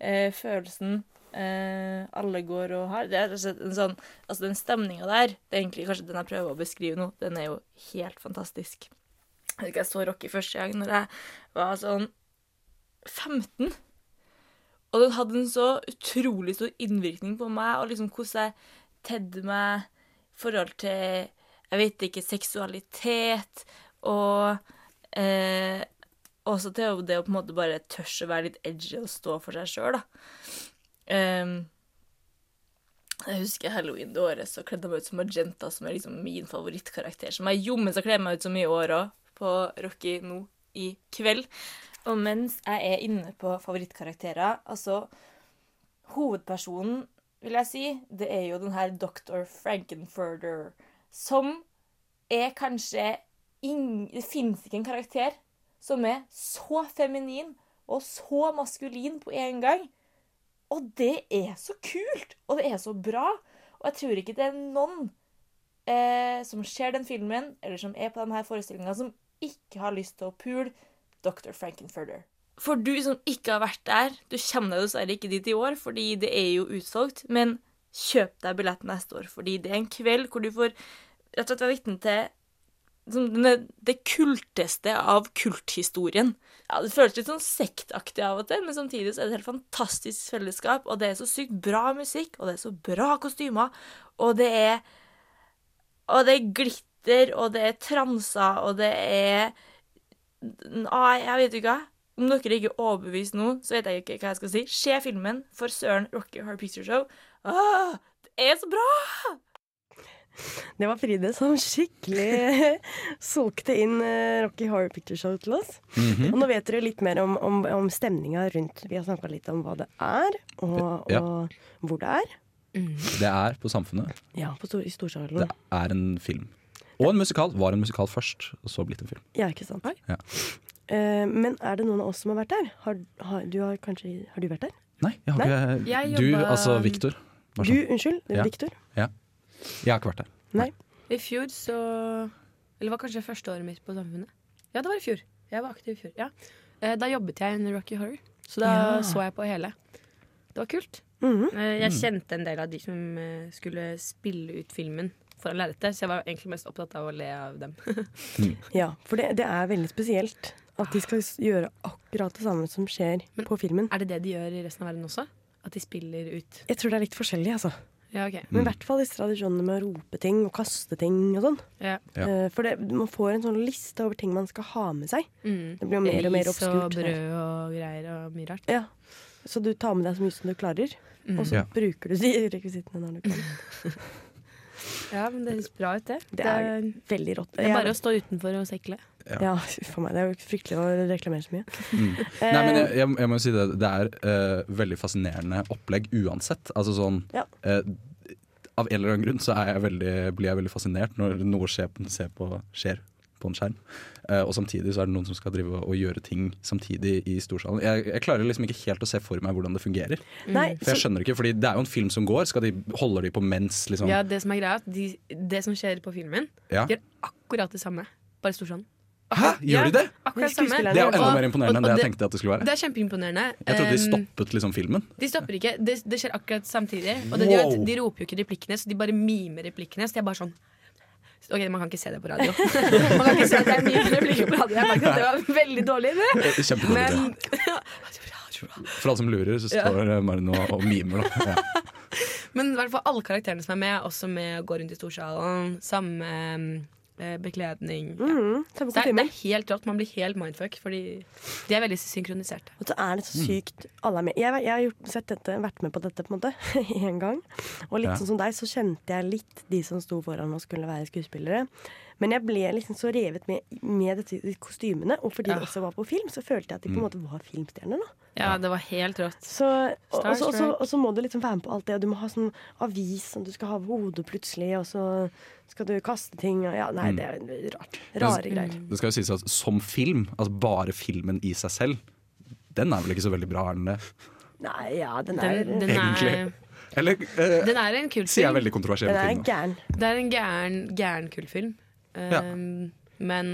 eh, følelsen eh, alle går og har. Det er altså en sånn, altså Den stemninga der, det er egentlig kanskje den jeg prøver å beskrive nå, den er jo helt fantastisk. Jeg husker jeg så Rocky første gang når jeg var sånn 15. Og den hadde en så utrolig stor innvirkning på meg, og liksom hvordan jeg tedde meg i forhold til jeg vet ikke, seksualitet og eh, også til det å på en måte bare tørre å være litt edgy og stå for seg sjøl, da. Um, jeg husker halloween det året, så kledde jeg meg ut som Magenta, som er liksom min favorittkarakter. Som jeg jommen kler jeg meg ut som i år òg, på Rocky nå i kveld. Og mens jeg er inne på favorittkarakterer, altså Hovedpersonen, vil jeg si, det er jo den her Dr. Frankenfurter, som er kanskje Det fins ikke en karakter som er så feminin og så maskulin på en gang. Og det er så kult! Og det er så bra. Og jeg tror ikke det er noen eh, som ser den filmen, eller som er på denne forestillinga, som ikke har lyst til å pule Dr. Frankenfurter. For du som ikke har vært der, du kommer deg dessverre ikke dit i år, fordi det er jo utsolgt, men kjøp deg billett neste år, fordi det er en kveld hvor du får rett og slett være vitne til det kulteste av kulthistorien. Ja, Det føles litt sånn sektaktig av og til, men samtidig så er det et helt fantastisk fellesskap, og det er så sykt bra musikk, og det er så bra kostymer, og det er Og det er glitter, og det er transer, og det er Nei, jeg vet ikke. Om dere ikke er overbevist nå, så vet jeg ikke hva jeg skal si. Se filmen, for søren, Rocky Horror Picture Show. Åh, det er så bra! Det var Fride som skikkelig solgte inn eh, Rocky Horror Picture Show til oss. Mhm. Og nå vet dere litt mer om, om, om stemninga rundt. Vi har snakka litt om hva det er, og, Ja. og hvor det er. Det er på Samfunnet. Ja, på stor, i Storsalen. Det er en film. Og en musikal. Var en musikal først, og så blitt en film. Ja, ikke sant. Ja. Uh, men er det noen av oss som har vært der? Har, har, du, har, kanskje, har du vært der? Nei, jeg har ikke Jeg Du, altså Viktor. Du, unnskyld, Ja. Viktor? Ja. Jeg har ikke vært der. Nei. I fjor så Eller det var kanskje første året mitt på Samfunnet. Ja, det var i fjor. Jeg var aktiv i fjor. Ja. Eh, Da jobbet jeg under Rocky Horror, så da Ja. så jeg på hele. Det var kult. Mhm. Eh, Jeg kjente en del av de som eh, skulle spille ut filmen foran lerretet, så jeg var egentlig mest opptatt av å le av dem. Ja, for det, det er veldig spesielt at de skal gjøre akkurat det samme som skjer på filmen. Er det det de gjør i resten av verden også? At de spiller ut Jeg tror det er litt forskjellig, altså. Ja, okay. Men i hvert fall disse tradisjonene med å rope ting og kaste ting og sånn. Ja. Eh, For det, man får en sånn liste over ting man skal ha med seg. Mm. Det blir jo mer og mer Ris og obskurt. brød og greier og mye rart. Ja. Så du tar med deg så mye som du klarer, Mm. og så Ja. bruker du de rekvisittene når du kan. Ja, men det høres bra ut, det. Det er veldig rått. det er bare å stå utenfor og sekle. Ja, ja a meg. Det er jo fryktelig å reklamere så mye. Mm. Nei, men jeg, jeg, jeg må jo si det. Det er uh, veldig fascinerende opplegg uansett. Altså sånn Ja. uh, Av en eller annen grunn så er jeg veldig, blir jeg veldig fascinert når noe skjer ser på, skjer på en skjerm. Uh, og samtidig så er det noen som skal drive og gjøre ting samtidig i storsalen. Jeg, jeg klarer liksom ikke helt å se for meg hvordan det fungerer. Nei, For jeg så, skjønner ikke, fordi det er jo en film som går. Skal de, holder de på mens liksom Ja, det som er greia, de, det som skjer på filmen, Ja. gjør akkurat det samme bare Storsalen Hæ, gjør de det? Akkurat samme. Det er jo enda mer imponerende enn og- det jeg tenkte at det skulle være. Det er kjempeimponerende. Jeg trodde de Um, stoppet liksom filmen. De stopper ikke. Det, det skjer akkurat samtidig. Og det Wow. de, de roper jo ikke replikkene, så de bare mimer replikkene. Så de er bare sånn Ok, Man kan ikke se det på radio. man kan ikke se at det er mye replikker på radio. Jeg merket at det var veldig dårlig idé. Kjempedårlig Men For alle som lurer, så står ja. Marino og, mimer. Da. Ja. Men i hvert fall alle karakterene som er med, også med å gå rundt i storsalen. Samme eh, bekledning. Ja. Mm, det, er, det er helt rått. Man blir helt mindfuck, fordi de er veldig synkroniserte. Og så er det så sykt alle er med. Jeg, jeg har gjort, sett dette, vært med på dette på en måte én gang. Og litt Ja. sånn som deg, så kjente jeg litt de som sto foran og skulle være skuespillere. Men jeg ble liksom så revet med, med dette, de kostymene, og fordi det også var på film, så følte jeg at de på en Mm. måte var filmstjerner. da. Ja, det var helt rått. Så, og, og, så, og, så, må du liksom være med på alt det, og du må ha sånn avis som du skal ha over hodet plutselig, og så skal du kaste ting og ja, Nei, Mm. det er rart. Rare greier. Det skal jo sies at som film, altså bare filmen i seg selv, den er vel ikke så veldig bra, er den det? Nei, ja, den er Den, den Egentlig. er, Eller eh, den er en kul sier jeg veldig kontroversiell Den er film. gæren. Det er en gæren, gæren kul film. Ja. Um, Men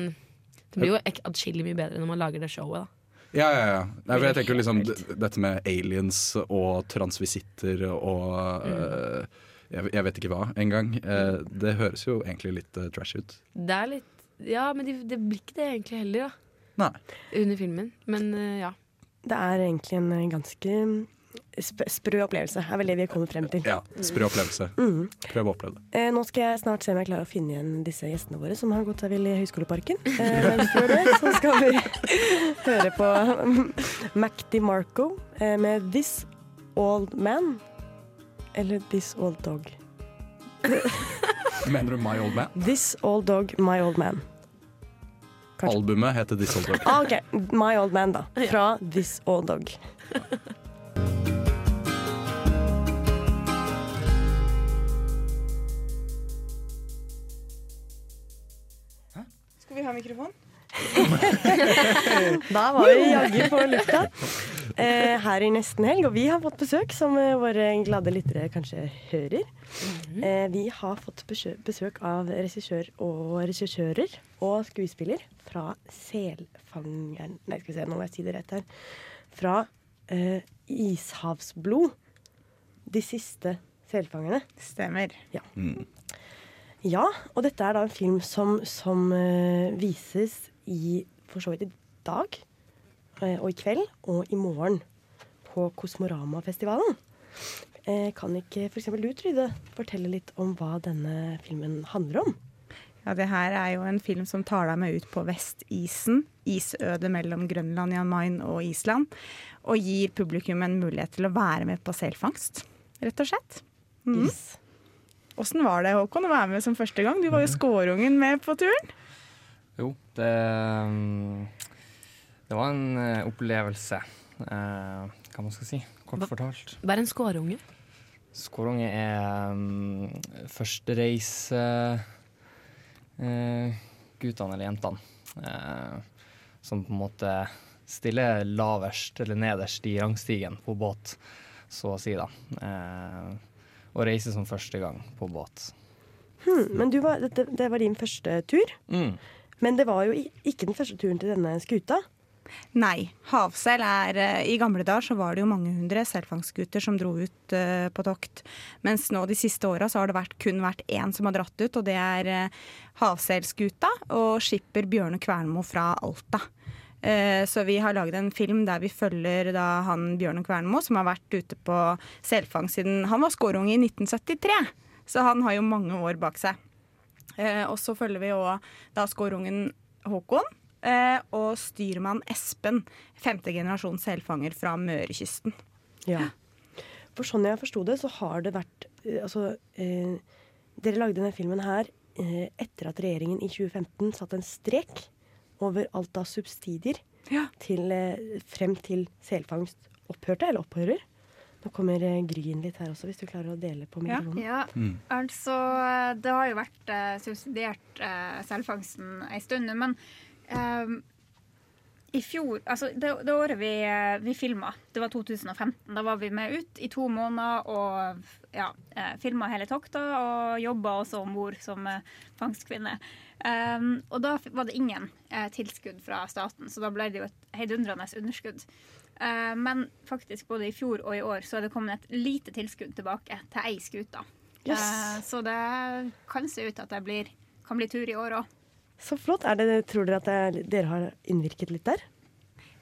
det blir jo atskillig mye bedre når man lager det showet. da Ja, ja, ja. Nei, for jeg tenker liksom Dette med aliens og transvisitter og Mm. eh, jeg, jeg vet ikke hva engang. Uh, det høres jo egentlig litt uh, trash ut. Det er litt Ja, men det, det blir ikke det egentlig heller, da. Nei. Under filmen. Men uh, ja. Det er egentlig en eh, ganske sprø opplevelse, er vel det vi er kommet frem til. Ja, Sprø opplevelse. Mm. Prøv å oppleve det. Eh, nå skal jeg snart se om jeg klarer å finne igjen disse gjestene våre som har gått seg vill i Høgskoleparken. Eh, før det så skal vi høre på Mac DiMarco eh, med 'This Old Man'. Eller 'This Old Dog'. Mener du My Old Man? 'This Old Dog, My Old Man'. Kanskje. Albumet heter This Old Dog. Ah, OK. My Old Man, da. Fra 'This Old Dog'. Skal vi ha mikrofon? Da var vi jaggu på lufta eh, her i nesten helg, og vi har fått besøk, som eh, våre glade lyttere kanskje hører. Eh, vi har fått besøk, besøk av regissør og regissører og skuespiller fra Selfangeren Nei, skal vi se, nå må jeg si det rett her. Fra eh, Ishavsblod. De siste selfangerne. Stemmer. Ja. Ja, og dette er da en film som, som uh, vises i for så vidt i dag, uh, og i kveld, og i morgen på Kosmorama-festivalen. Eh, kan ikke f.eks. du, Trude, fortelle litt om hva denne filmen handler om? Ja, det her er jo en film som tar deg med ut på vestisen, isødet mellom Grønland, Jan Mayen og Island, og gir publikum en mulighet til å være med på selfangst, rett og slett. Is. Åssen var det, Håkon, å være med som første gang? Du var jo skårungen med på turen. Jo, det mm, Det var en eh, opplevelse, eh, hva man skal si. Kort fortalt. Hva er en skårunge. Skårunge er um, førstereise eh, guttene eller jentene. Eh, som på en måte stiller lavest eller nederst i rangstigen på båt, så å si, da. Eh, og reiser som første gang på båt. Hmm, men du var, det, det var din første tur. Mm. Men det var jo ikke den første turen til denne skuta. Nei. Havseil er eh, I gamle dager så var det jo mange hundre selfangstgutter som dro ut uh, på tokt. Mens nå de siste åra så har det vært, kun vært én som har dratt ut, og det er uh, Havseilskuta og skipper Bjørne Kvernmo fra Alta. Uh, så vi har laget en film der vi følger da han Bjørne Kvernmo, som har vært ute på selfangst siden han var skårunge i 1973. Så han har jo mange år bak seg. Eh, og så følger vi òg da skårungen Håkon. Eh, og styrmann Espen, femte generasjon selfanger fra Mørekysten. Ja. For sånn jeg forsto det, så har det vært eh, Altså, eh, dere lagde denne filmen her eh, etter at regjeringen i 2015 satte en strek over alt av subsidier til, eh, frem til selfangst opphørte, eller opphører. Nå kommer gryen Gry inn litt her også, hvis du klarer å dele på mikrofonen. Ja, altså det har jo vært eh, subsidiert eh, selfangsten en stund nå, men eh, i fjor, altså det, det året vi, eh, vi filma, det var 2015. Da var vi med ut i to måneder og ja, filma hele tokta og jobba også om bord som eh, fangstkvinne. Um, og da var det ingen eh, tilskudd fra staten, så da ble det jo et heidundrende underskudd. Uh, men faktisk både i fjor og i år så er det kommet et lite tilskudd tilbake til ei skute. Yes. Uh, så det kan se ut at det blir, kan bli tur i år òg. Så flott. Er det, tror dere at det, dere har innvirket litt der?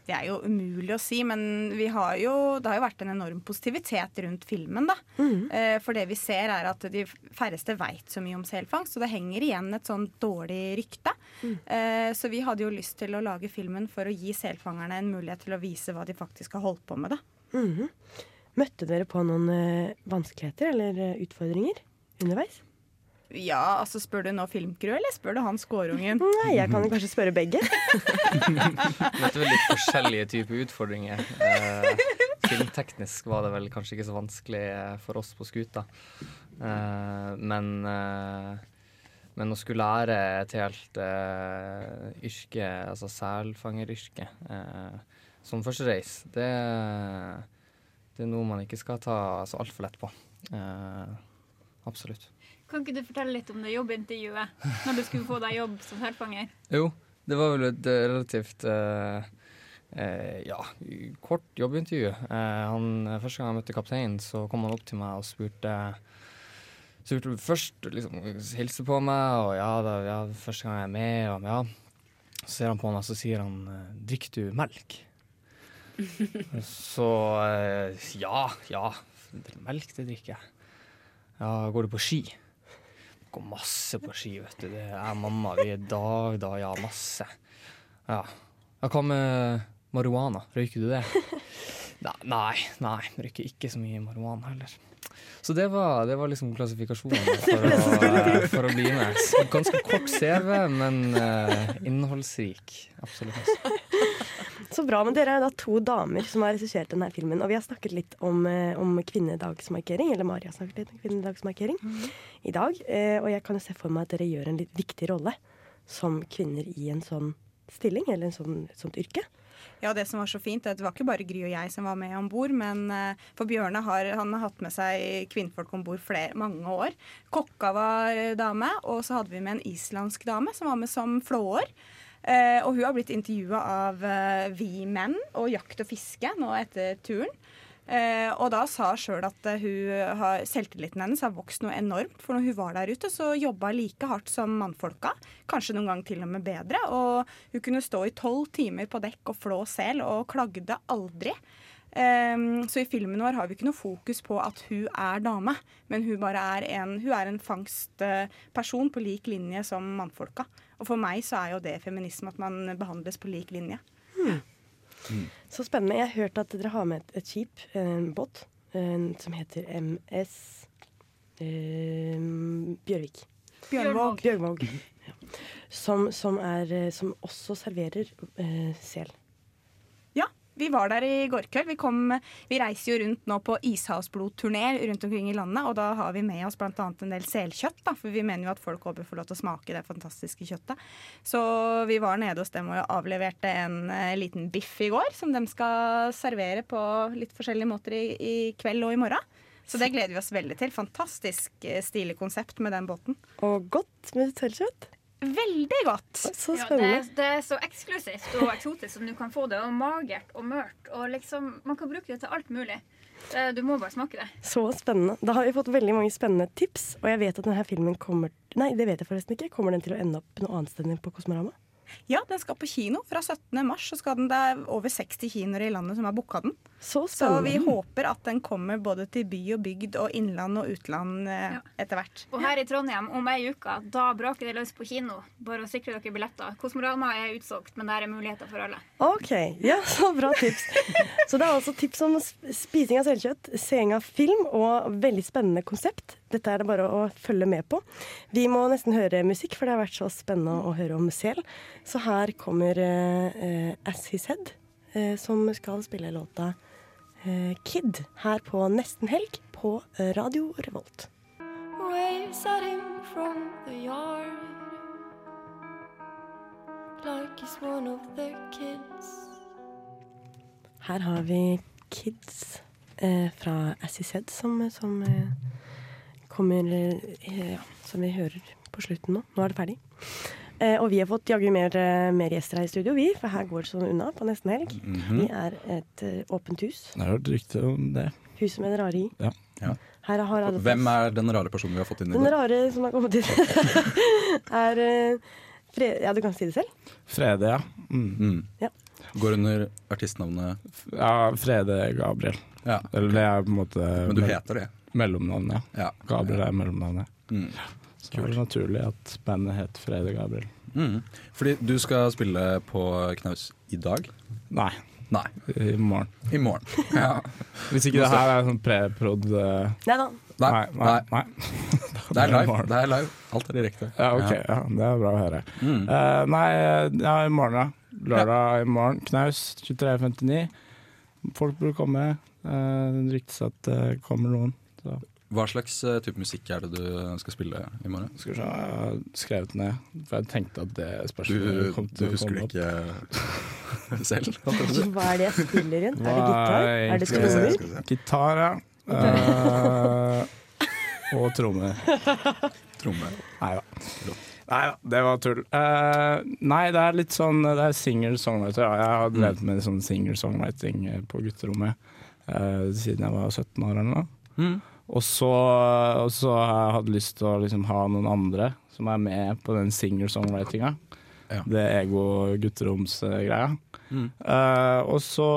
Det er jo umulig å si, men vi har jo, det har jo vært en enorm positivitet rundt filmen. da. Mm. For det vi ser er at de færreste veit så mye om selfangst, så det henger igjen et sånn dårlig rykte. Mm. Så vi hadde jo lyst til å lage filmen for å gi selfangerne en mulighet til å vise hva de faktisk har holdt på med. da. Mm. Møtte dere på noen eh, vanskeligheter eller eh, utfordringer underveis? Ja, altså Spør du nå filmcrew, eller spør du han skårungen? Nei, jeg kan kanskje spørre begge. Dette er litt forskjellige typer utfordringer. Eh, filmteknisk var det vel kanskje ikke så vanskelig eh, for oss på skuta. Eh, men, eh, men å skulle lære et helt eh, yrke, altså selfangeryrke, eh, som første reis, det, det er noe man ikke skal ta så altfor lett på. Eh, absolutt. Kan ikke du fortelle litt om det jobbintervjuet når du skulle få deg jobb som selfanger? Jo, det var vel et eh, relativt eh, eh, ja, kort jobbintervju. Eh, han, første gang jeg møtte kapteinen, så kom han opp til meg og spurte spurte først liksom hilste på meg, og ja, da, ja, første gang jeg er med, og ja. Så ser han på meg, så sier han eh, 'drikker du melk'? så eh, ja, ja. Melk, det drikker jeg. Ja, går du på ski? Går masse på ski, vet du. Det er mamma. Vi er dag, dag, ja, masse. Ja. hva med marihuana? Røyker du det? Nei, nei, jeg røyker ikke så mye marihuana heller. Så det var, det var liksom klassifikasjonen for å, for å bli med. Så Ganske kort CV, men eh, innholdsrik. Absolutt. Så bra, men Dere er da to damer som har regissert denne filmen. Og vi har snakket litt om, eh, om kvinnedagsmarkering, eller Mari har snakket litt om kvinnedagsmarkering i dag. Eh, og jeg kan jo se for meg at dere gjør en litt viktig rolle som kvinner i en sånn stilling, eller en sånn, et sånt yrke. Ja, det som var så fint, det var ikke bare Gry og jeg som var med om bord, men eh, for Bjørne har, han har hatt med seg kvinnfolk om bord mange år. Kokka var dame, og så hadde vi med en islandsk dame som var med som flåer. Eh, og hun har blitt intervjua av eh, Vi menn og Jakt og fiske nå etter turen. Eh, og da sa sjøl at hun har, selvtilliten hennes har vokst noe enormt. For når hun var der ute, så jobba like hardt som mannfolka. Kanskje noen gang til og med bedre. Og hun kunne stå i tolv timer på dekk og flå sel, og klagde aldri. Um, så i filmen vår har vi ikke noe fokus på at hun er dame, men hun er en, hun er en fangstperson på lik linje som mannfolka. Og for meg så er jo det feminisme, at man behandles på lik linje. Så spennende. Jeg har hørt at dere har med et, et skip, en båt, en, som heter MS eh, Bjørvik. Bjørnvåg. Bjørnvåg. Ja. Som, som, er, eh, som også serverer eh, sel. Vi var der i går kveld. Vi, kom, vi reiser jo rundt nå på ishavsblodturné rundt omkring i landet, og da har vi med oss bl.a. en del selkjøtt, da, for vi mener jo at folk håper får få lov til å smake det fantastiske kjøttet. Så vi var nede hos dem og avleverte en eh, liten biff i går, som de skal servere på litt forskjellige måter i, i kveld og i morgen. Så det gleder vi oss veldig til. Fantastisk eh, stilig konsept med den båten. Og godt med selkjøtt. Veldig godt. Så Ja, det, er, det er så eksklusivt og eksotisk som du kan få det. Og magert og mørt. Og liksom, man kan bruke det til alt mulig. Du må bare smake det. Så spennende. Da har vi fått veldig mange spennende tips. Og jeg vet at denne filmen kommer Nei, det vet jeg forresten ikke. Kommer den til å ende opp noe annet sted enn på Kosmorama? Ja, den skal på kino. Fra 17. mars så skal den, det er over 60 kinoer i landet som har booka den. Så Så vi håper at den kommer både til by og bygd og innland og utland ja. etter hvert. Og her i Trondheim om ei uke, da braker det løs på kino. Bare å sikre dere billetter. Kosmorama er utsolgt, men der er muligheter for alle. OK. Ja, så bra tips. Så det er altså tips om spising av selkjøtt, seing av film og veldig spennende konsept. Dette er det bare å følge med på. Vi må nesten høre musikk, for det har vært så spennende å høre om sel. Så her kommer uh, eh, As He Said, uh, som skal spille låta eh, Kid her på Nesten Helg på eh, Radio Revolt. Waves at him from the yard Like he's one of the kids Her har vi Kids eh, fra Assised som, som eh, kommer eh, ja, Som vi hører på slutten nå. Nå er det ferdig. Eh, og vi har fått jaggu mer, eh, mer gjester her i studio, vi. For her går det sånn unna på nesten helg. Mhm. Vi er et eh, åpent hus. Det har hørt rykte om det. Huset med det rare i. Ja. Her har alle Hvem er den rare personen vi har fått inn i Den dag? rare som har kommet inn, er eh, Fre Ja, du kan si det selv. Frede, ja. Mm. Ja. Går under artistnavnet Ja, Frede Gabriel. Ja. Eller det er på en måte Men du heter det? Mellomnavnet, ja. Gabriel er mellomnavnet. Mm. Så det naturlig at bandet het Frede Gabriel. Mm. Fordi du skal spille på Knaus i dag? Nei. Nei. I morgen. I morgen. Ja. Hvis ikke det her er sånn preprod uh... Nei da. Nei, nei, nei. Det er live. Det er live. Alt er direkte. Ja, ok. Ja, det er bra å høre. Mm. Uh, nei, ja, i morgen, ja. Lørdag i morgen. Knaus 23.59. Folk burde komme. Uh, det ryktes at det kommer noen. Så. Hva slags eh, type musikk er det du skal spille i morgen? Skal vi se, jeg har skrevet ned, for jeg tenkte at det Du, spørsmålet kom til å husker komme opp. ikke selv? det ikke selv? Hva er det jeg spiller inn? Er det gitar? Er det trommer? Gitar, ja. Uh, og trommer. Trommer. Nei da. Nei da, det var tull. Uh, nei, det er litt sånn Det er singer-songwriter. Ja. Jeg har drevet med sånn singer-songwriting eh, på gutterommet uh, siden jeg var 17 år eller noe. Mm. Og så, og så har jeg hatt lyst til å liksom ha noen andre som er med på den singer-songwritinga. Ja. Det ego-gutteromsgreia. Mm. Uh, og så,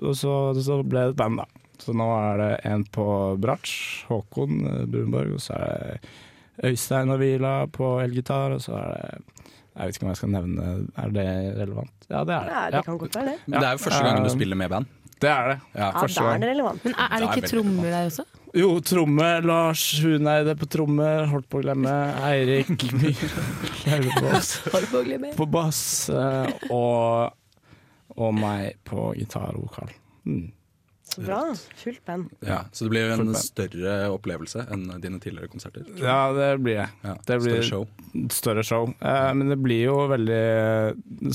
og så, så ble det et band, da. Så nå er det en på bratsj, Håkon Brunborg, og så er det Øystein og Vila på elgitar, og så er det Jeg vet ikke om jeg skal nevne Er det relevant? Ja, det er det. Ja, det kan godt være det. Men det er jo første gangen du Eh, spiller med band. Det er det. Ja, Ja, da er det relevant. Men er, er det ikke trommer der også? Jo, tromme. Lars Huneide på tromme. Holdt på å glemme. Eirik Holdt på å glemme. på bass. eh, Og, og meg på gitar og vokal. Mm. Så bra. Fullt band. Ja, så det blir jo en større opplevelse enn dine tidligere konserter. Ja, det blir det. Ja, det blir større show. Større show. Eh, men det blir jo veldig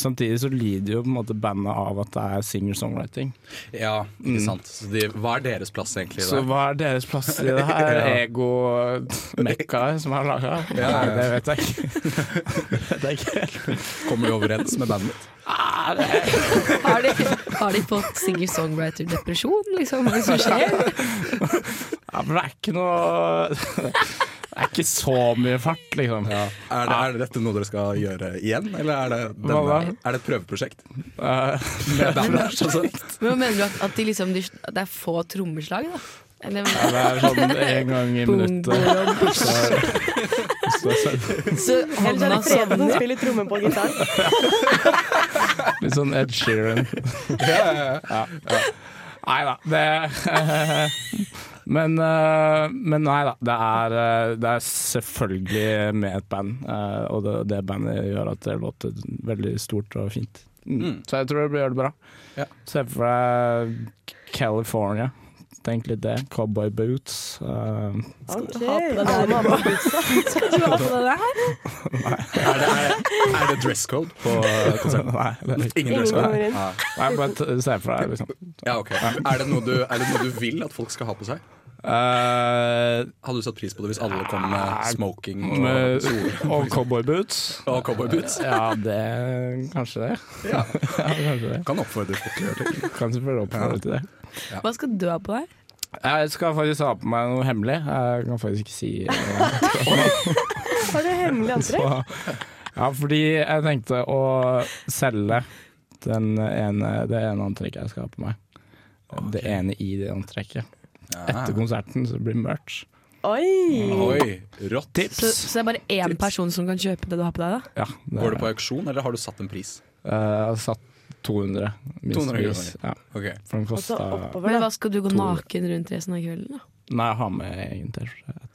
Samtidig så lider jo på en måte bandet av at det er singer-songwriting. Ja, ikke Mm. sant. Så de, hva er deres plass egentlig? i det? Så hva er deres plass i det her Ja. ego-mekkaet som er laga? Ja, ja. Nei, det vet jeg ikke. det vet jeg ikke. Kommer du overens med bandet? Har de, har de fått singer-songwriter-depresjon, liksom? Hva som skjer? Ja, men det er ikke noe Det er ikke så mye fart, liksom. Er, det, er dette noe dere skal gjøre igjen, eller er det, denne, er det et prøveprosjekt? Eh, Med band, Altså? Men mener du at, at de liksom, de, det er få trommeslag, da? Ja, det er sånn en gang i minuttet. Så, så, så, Så er som sånn spiller tromme på gitar. litt sånn Ed Sheeran. Ja, ja. Nei da, det men, eh, men nei da, det er, eh, det er selvfølgelig med et band. eh, Og det, det bandet gjør at det låter veldig stort og fint. Mm. Mm. Så jeg tror det blir bra. Ja. Se for deg California. Tenk egentlig det. Cowboy boots. skal okay. du ha på deg buksa. Skal du ha på deg det her? Er det, er, er det dress code på konserten? Nei, det er ikke. Ingen dress code? Nei, bare se for deg, liksom. Ja, okay. Er det, du, er det noe du vil at folk skal ha på seg? Uh, Hadde du satt pris på det hvis alle kom med smoking og med, sol? og cowboyboots. Og cowboyboots? Ja, det Kanskje det. Ja. Ja, kanskje det. Kan oppfordre folk til å gjøre det. Kan selvfølgelig oppfordre til det. Hva skal du ha på deg? Jeg skal faktisk ha på meg noe hemmelig. Jeg kan faktisk ikke si eh, Har du hemmelig antrekk? Ja, fordi jeg tenkte å selge den ene, det ene antrekket jeg skal ha på meg. Det ene i det antrekket. Etter konserten så blir det merch. Oi! Oi, rått. Tips! Så, så det er bare én person som kan kjøpe det du har på deg, da? Ja, det Går det du på auksjon, eller har du satt en pris? Uh, Jeg har satt 200 minst 200 pris. kroner. Ja, okay. for den kosta oppover, Men hva skal du gå 200. naken rundt resten av kvelden, da? Nei, jeg har med egen T-skjorte etterpå.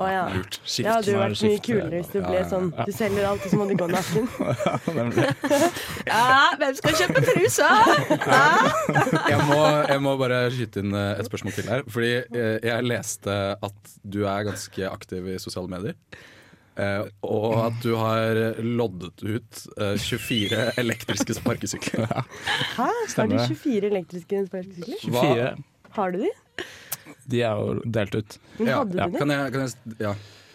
Å ja. Lurt. Det Skift. hadde jo Nå er vært mye kulere hvis du Ja, ble ja, sånn Du selger alt, og så må du gå naken. Ja, hvem skal kjøpe trusa? Jeg må, jeg må bare skyte inn eh, et spørsmål til her. Fordi eh, jeg leste at du er ganske aktiv i sosiale medier. Eh, og at du har loddet ut eh, 24 elektriske sparkesykler. Hæ? Har du 24 elektriske sparkesykler? 24. Har du de? De er jo delt ut. Men hadde du de? Kan jeg, kan jeg ja.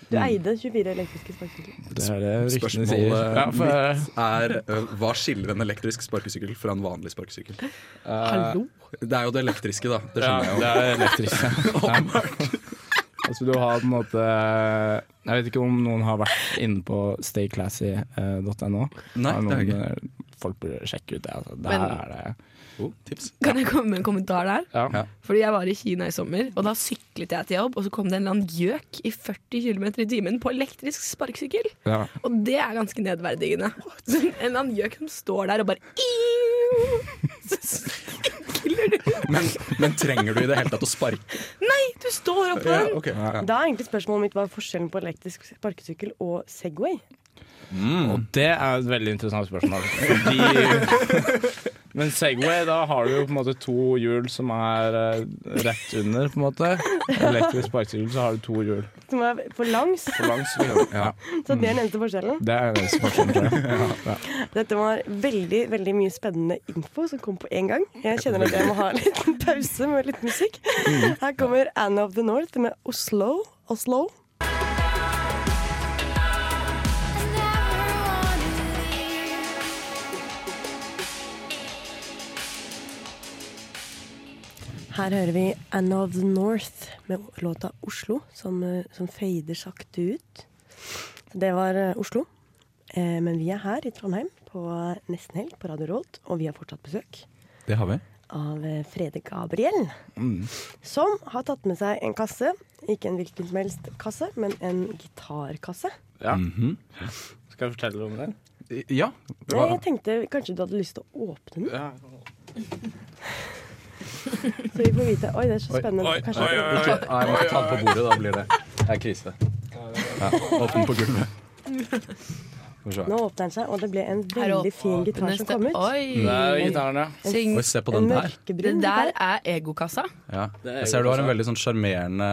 Du eide 24 elektriske sparkesykler. Det er det ryktene Spørsmålet sier. Ja, for, mitt er eh, hva skiller en elektrisk sparkesykkel fra en vanlig sparkesykkel? Hallo? Det er jo det elektriske, da. Det ja, jeg jo. det er elektrisk. Ja. Altså, du har på en måte Jeg vet ikke om noen har vært inne på stayclassy.no. Nei, Har det har jeg noen, eh, Folk burde sjekke ut det. Altså. Der Men- er det oh, tips. Kan jeg komme med en kommentar der? Ja. Fordi jeg var i Kina i sommer, og da syklet jeg til jobb, og så kom det en eller annen gjøk i 40 km i timen på elektrisk sparkesykkel. Ja. Og det er ganske nedverdigende. En eller annen gjøk som står der og bare Du. Men, men trenger du i det hele tatt å sparke? Nei, du står oppå Ja, den! ja. Da er egentlig spørsmålet mitt hva er forskjellen på elektrisk sparkesykkel og Segway? Og det er et veldig interessant spørsmål. Fordi Men Segway, da har du jo på en måte to hjul som er eh, rett under, på en måte. Elektrisk sparkesykkel, så har du to hjul Som er for langs. for langs. Ja. Så det er den eneste forskjellen. Det er den eneste forskjellen, tror jeg. Ja. Dette var veldig veldig mye spennende info som kom på en gang. Jeg kjenner at jeg må ha en liten pause med litt musikk. Her kommer Anna of the North med Oslo. Oslo. Her hører vi Anna of the North med låta Oslo, som, eh, som fader sakte ut. Det var eh, Oslo. Eh, men vi er her i Trondheim på Nesten Helg på Radio Rolt, og vi har fortsatt besøk Det har vi. av eh, Frede Gabriel, som har tatt med seg en kasse. Ikke en hvilken som helst kasse, men en gitarkasse. Ja. Mhm. Skal jeg fortelle om den? Ja. Nei, jeg tenkte kanskje du hadde lyst til å åpne den. Ja. Så vi får vite Oi, det er så spennende. oi, oi, oi, oi, oi. Nei, jeg må ta den på bordet, da blir det Det er krise. Ja, Åpne på gulvet. Nå åpner den seg, og det ble en veldig fin gitar som kom ut. Oi. Det er gitaren, ja. Syng- Oi, se på den der. Det der er egokassa. Ja. Jeg ser du har en veldig sånn sjarmerende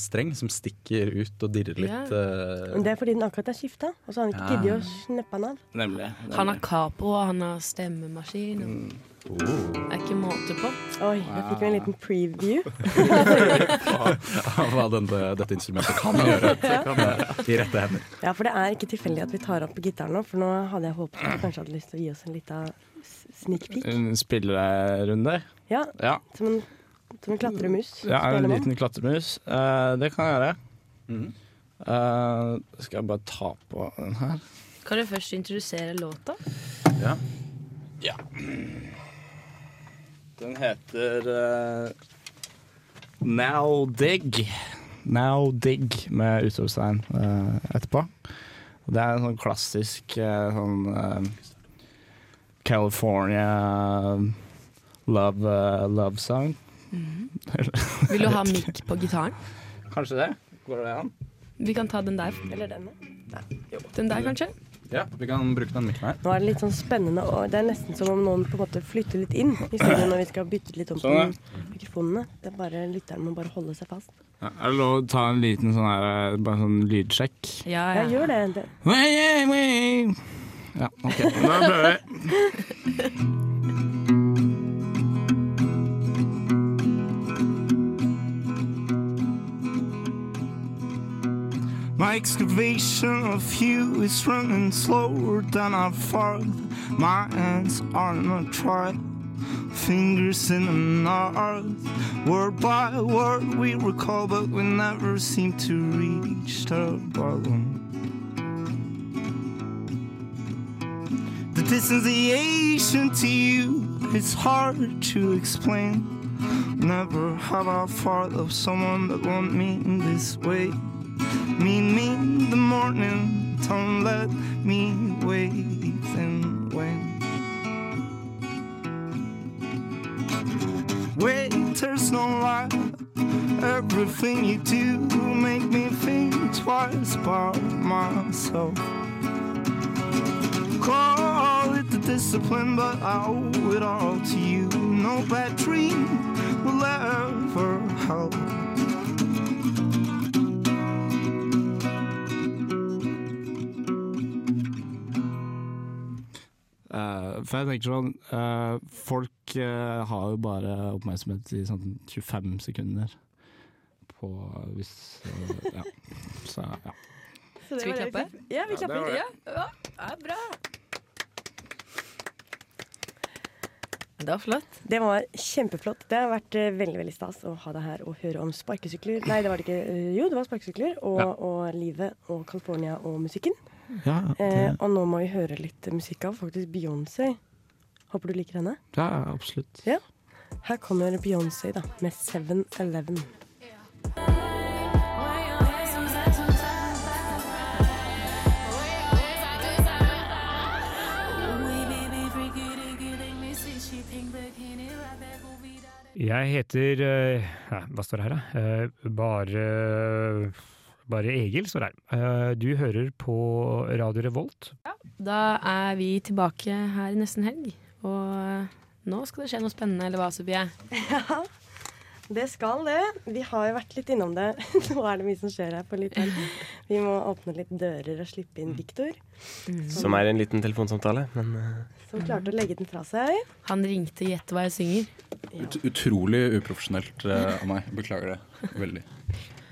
streng som stikker ut og dirrer litt. Men eh, Det er fordi den akkurat er skifta, og så har han ikke Ja. giddet å sneppe den av. Nemlig. Han har capo, og han har stemmemaskin. og oh. Det er ikke måte på. Oi, da fikk vi en liten preview. Hva denne, dette instrumentet kan gjøre i rette hender. Ja, for det er ikke tilfeldig at vi tar opp gitaren nå, for nå hadde jeg håpet at du kanskje hadde lyst til å gi oss en liten sneak peek. En spillerunde? Ja, Ja. som en, som en klatremus. ja en liten klatremus. Uh, det kan jeg gjøre. Mm. Uh, skal jeg bare ta på den her? Kan du først introdusere låta? Ja. Ja. Den heter uh, Now Dig. Now Dig med utropstegn uh, etterpå. Og det er en sånn klassisk uh, sånn California love, love song. Vil du ha mic på gitaren? Kanskje det? Går det an? Vi kan ta den der. Eller den. Nei. Den der, kanskje? Ja, vi kan bruke den mikken her. Nå er det litt sånn spennende, og det er nesten som om noen på en måte flytter litt inn i studio når vi skal bytte litt om på Sånn, mikrofonene. Det er bare Lytteren må bare holde seg fast. Ja, er det lov å ta en liten sånn her, eh, bare sånn lydsjekk? Ja, Ja, ja. gjør det. det. Ja, OK. Da prøver vi. My excavation of you is running slower than I thought. My hands are not trot, fingers in a knot. Word by word we recall, but we never seem to reach the bottom. The distanciation to you is hard to explain. Never have I thought of someone that want me in this way. Me in the morning, don't let me wait and wait. Wait, there's no lie. Everything you do make me think twice about myself. Call it the discipline, but I owe it all to you. No bad dream will ever help. Eh, for jeg tenker sånn uh, Folk uh, har jo bare oppmerksomhet i sånn 25 sekunder på hvis Ja. Så ja. Så Skal vi klappe? Ja, vi Ja, det klapper. var det. Ja, ja, det er bra. Det var flott. Det var kjempeflott. Det har vært veldig veldig stas å ha deg her og høre om sparkesykler. Nei, det var det ikke. Jo, det var sparkesykler. Og, Ja. og livet og California og musikken. Ja, Eh, og nå må vi høre litt musikk av faktisk Beyoncé. Håper du liker henne. ja absolutt. Ja. Her kommer Beyoncé da, med 7-Eleven. Jeg heter eh, ja, Hva står det her, da? Eh, bare Bare Egil står her. Eh, du hører på Radio Revolt. Ja, Da er vi tilbake her i nesten helg. Og nå skal det skje noe spennende, eller hva, Sofie? Ja, det skal det. Vi har jo vært litt innom det. Nå er det mye som skjer her på litt helg. Vi må åpne litt dører og slippe inn Viktor. Som er en liten telefonsamtale, men eh, Som klarte å legge den fra seg. Han ringte 'Gjett hva jeg synger'. Ut, utrolig uprofesjonelt eh, av meg. Beklager det veldig.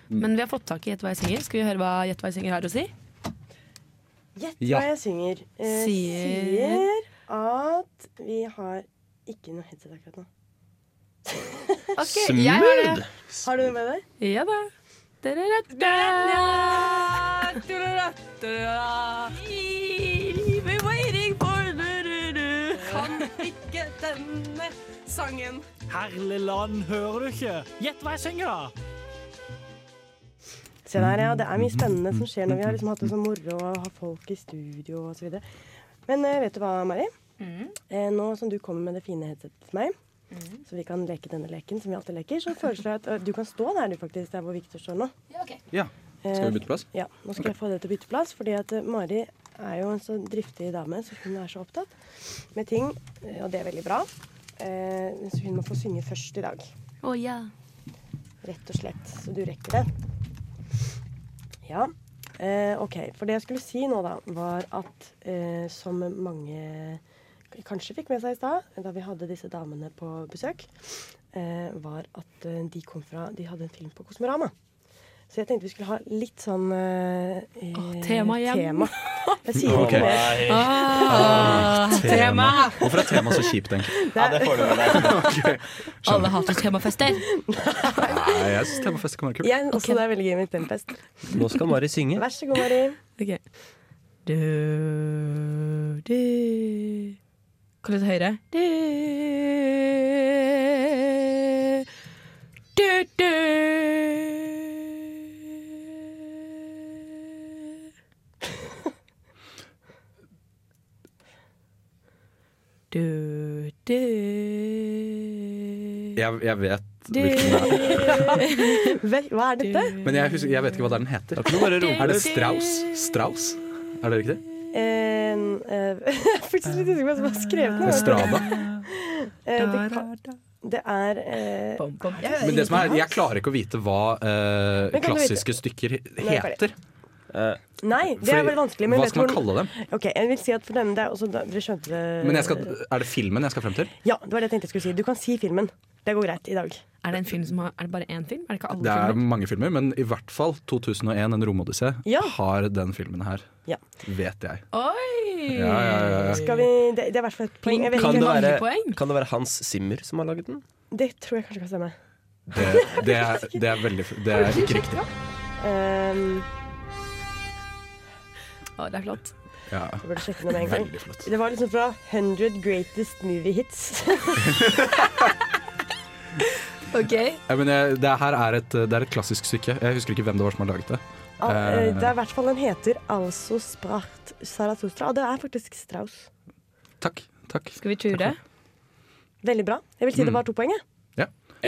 Men vi har fått tak i 'Gjett hva jeg synger'. Skal vi høre hva 'Gjett hva jeg synger' har å si? Gjett hva jeg synger. Eh, Sier- sier at vi har ikke noe headset akkurat nå. okay, Smooth! har. Har du noe med deg? Ja da. We're waiting for. Kan ikke denne sangen. Herlig land, hører du ikke? Gjett hva jeg synger, da! Se der, ja. Det er mye spennende som skjer når vi har liksom hatt det så moro og har folk i studio osv. Men uh, vet du hva, Mari? Eh, nå som du kommer med det fine headsetet til meg, så vi kan leke denne leken som vi alltid leker, så foreslår jeg at ø, du kan stå der du faktisk, der hvor Victor står nå. Ja. Skal vi bytte plass? Ja, nå skal jeg få det til å bytte plass, fordi at eh, Mari er jo en så driftig dame, så hun er så opptatt med ting, eh, og det er veldig bra. Eh, så hun må få synge først i dag. Å ja. Rett og slett, så du rekker det. Ja. Eh, OK. For det jeg skulle si nå, da, var at eh, som mange kanskje fikk med seg i stad, da vi hadde disse damene på besøk, eh, var at eh, de kom fra De hadde en film på Kosmorama. Så jeg tenkte vi skulle ha litt sånn eh, oh, tema igjen. Tema. Jeg sier okay. ikke mer. Ah, tema. Hvorfor er tema så kjipt, egentlig? Ja, det får du med deg. Alle hater temafester. Nei, jeg syns temafester kan være kult. Jeg også det er veldig gøy med temafest. nå skal Mari synge. Vær så god, Mari. Okay. Du, du. Kan du ta høyre? Du, du, du. Du, du. Jeg, jeg vet Du. hvilken det er. Hva er dette? Men jeg, husker, jeg vet ikke hva den heter. bare Er det. Strauss? Strauss? Er det riktig? En, eh, jeg er faktisk litt usikker på hva som har skrevet den. Estrada. Eh, det, det er eh, Men det som er, jeg klarer ikke å vite hva eh, klassiske stykker Nei, heter. Nei, det Fordi- er veldig vanskelig. Men hva skal man kalle dem? Ok, jeg vil si at for dem, det er også, Dere skjønte det Men jeg skal, er det filmen jeg skal frem til? Ja, det var det jeg tenkte jeg skulle si. Du kan si filmen. Det går greit i dag. Er det en film som har Er det bare én film? Er det ikke alle Det er filmer? mange filmer, men i hvert fall 2001, En romodyssé, Ja. har den filmen her. Ja. Vet jeg. Oi! Ja, ja, ja, ja. Skal vi, det, det er i hvert fall et poeng. Jeg vet Kan ikke. det, være, kan det være Hans Zimmer som har laget den? Det tror jeg kanskje kan stemme. Det, det, er, det er veldig Det er ikke riktig. Um, Å, det er flott. Ja. jeg burde sjekke med en gang. Veldig flott. Det var liksom fra 100 Greatest Movie Hits. Ok. Ja, men jeg, det her er et, det er et klassisk stykke. Jeg husker ikke hvem det var som har laget det. Al- eh, Eh, det er i hvert fall den heter Altså Spracht Zarathustra, og det er faktisk Strauss. takk. takk. Skal vi ture? Veldig bra. Jeg vil si det var to poeng. jeg.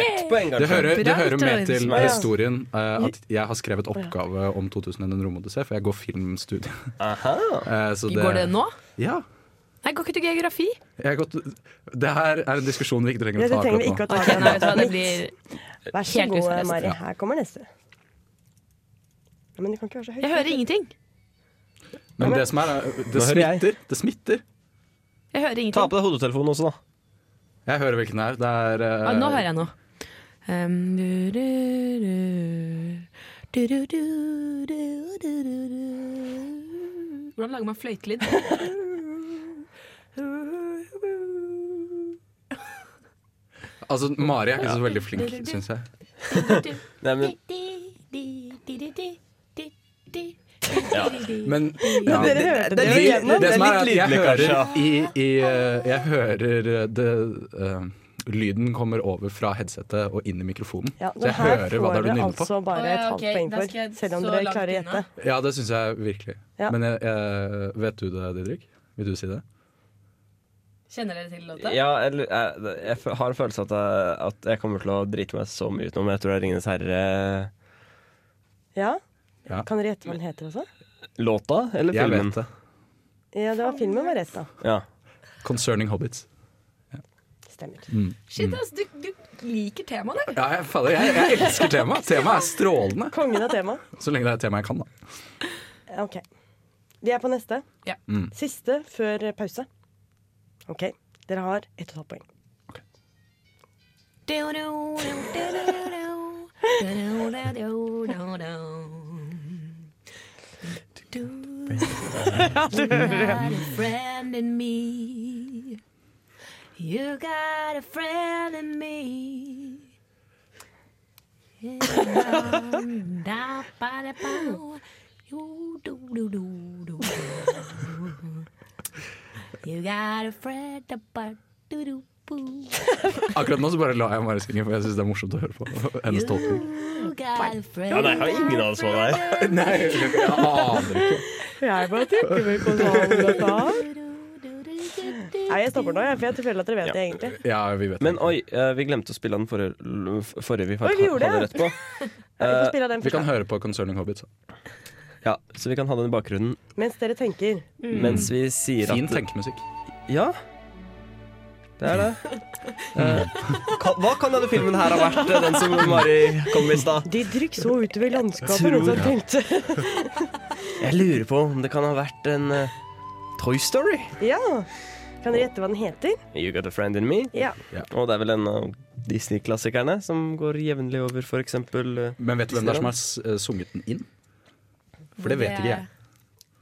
Ett poeng, Det hører, det hører med til historien uh, at jeg har skrevet oppgave om 2001 en romodyssé, for jeg går filmstudie. Uh, Eh, så Går det nå? Ja. Nei, går ikke til geografi? Gått, det her er en diskusjon vi ikke trenger å ta akkurat nå. ta. Ok, nei, vet du hva, det blir Vær så god. Mari. Her kommer neste. Men det kan ikke være så høyt. Jeg hører ingenting. Men det som er, er- det smitter. Det smitter. Jeg hører Ta på deg hodetelefonen også, da. Jeg hører hvilken det er. Det er uh, Ah, nå hører jeg noe. Um, du, du, du. Du, du, du, du, du, du, du. Hvordan lager man fløytelyd? Altså, Mari er ikke så veldig flink, syns jeg. Nei, men Ja. Men ja. dere hørte det jo igjennom. Det som er at Det er jeg litt hører kanskje i, i uh, Jeg hører det eh, Lyden kommer over fra headsetet og inn i mikrofonen. Ja, så jeg hører hva det er du nynner på. altså bare et halvt poeng for, selv om dere klarer å gjette. Ja, det syns jeg virkelig. Ja. Men jeg, jeg, vet du det, Didrik? Vil du si det? Kjenner dere til låta? Ja, jeg, jeg, jeg har en følelse at jeg, at jeg kommer til å drite meg så mye ut nå, men jeg tror det er Ringenes herre-låta Ja? Ja. Kan dere gjette hva den heter også? Låta eller filmen? Jeg vet det. Ja, det var filmen var rett, da. Ja. Concerning Hobbits. Stemmer. Mm. Shit, ass, du, du liker temaet, du. Ja, jeg, jeg, jeg elsker temaet. Temaet er strålende. Kongen av tema. Så lenge det er et tema jeg kan, da. Ok. Vi er på neste. Ja. Mm. Siste før pause. OK. Dere har ett og et halvt poeng. Okay. got a friend in me. You got a friend in me. You got a friend Akkurat nå så bare la jeg Mari synge, for jeg syns det er morsomt å høre på hennes tolkning. Ja, nei, jeg har ingen anelse hva det er. Nei, jeg aner ikke. Jeg bare tenker meg på hva det her. Nei, jeg stopper nå, jeg, for jeg føler at dere vet det egentlig. Ja, vi vet Men oi, eh, vi glemte å spille den forrige, forrige vi Oi, vi gjorde hadde det. rett på. Ja, vi får spille av den Vi kan først, høre på Concerning Hobbits. Ja, så vi kan ha den i bakgrunnen Mens dere tenker. mens vi sier Fin at tenkemusikk. Ja. Det er det. Eh, kan, hva kan denne filmen her ha vært, eh, den som Mari kom med i stad? De Didrik så utover landskapet noen som tenkte. Jeg lurer på om det kan ha vært en eh, Toy Story. Ja. Kan dere gjette hva den heter? You Got A Friend In Me. Ja. Og det er vel en av Disney-klassikerne som går jevnlig over, eksempel eh, Men vet du hvem det er som har eh, sunget den inn? For det vet ikke jeg.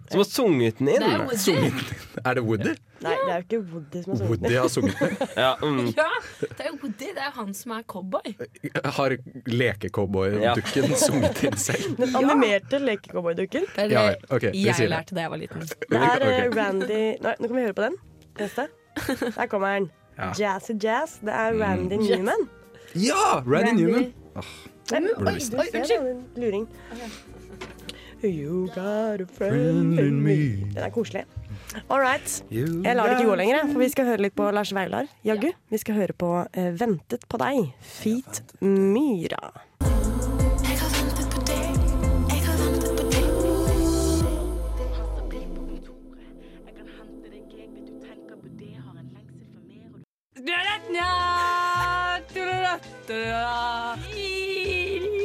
Som har sunget den inn? Det er Woody. Sunget. Er det Woody? Nei, det er jo ikke Woody som har sunget Woody har sunget den. Ja, mm. Ja, det er jo Woody. Det er han som er cowboy. Har lekecowboy-dukken sunget inn selv? Den animerte lekecowboydukken. Det er det Ja okay, jeg det. lærte da jeg var liten. Det er okay. Randy Nei, nå kan vi høre på den. Neste. Der kommer den. Ja. Jazzy Jazz. Det er Randy Mm. Newman. Ja! Randy Newman. Oh, Nei, oi, Oi, unnskyld. luring. You got a friend in me. Den er koselig. All right. Jeg lar det ikke gå lenger, for vi skal høre litt på Lars Vaular. Jaggu. Vi skal høre på eh, 'Ventet på deg', Feet Myra.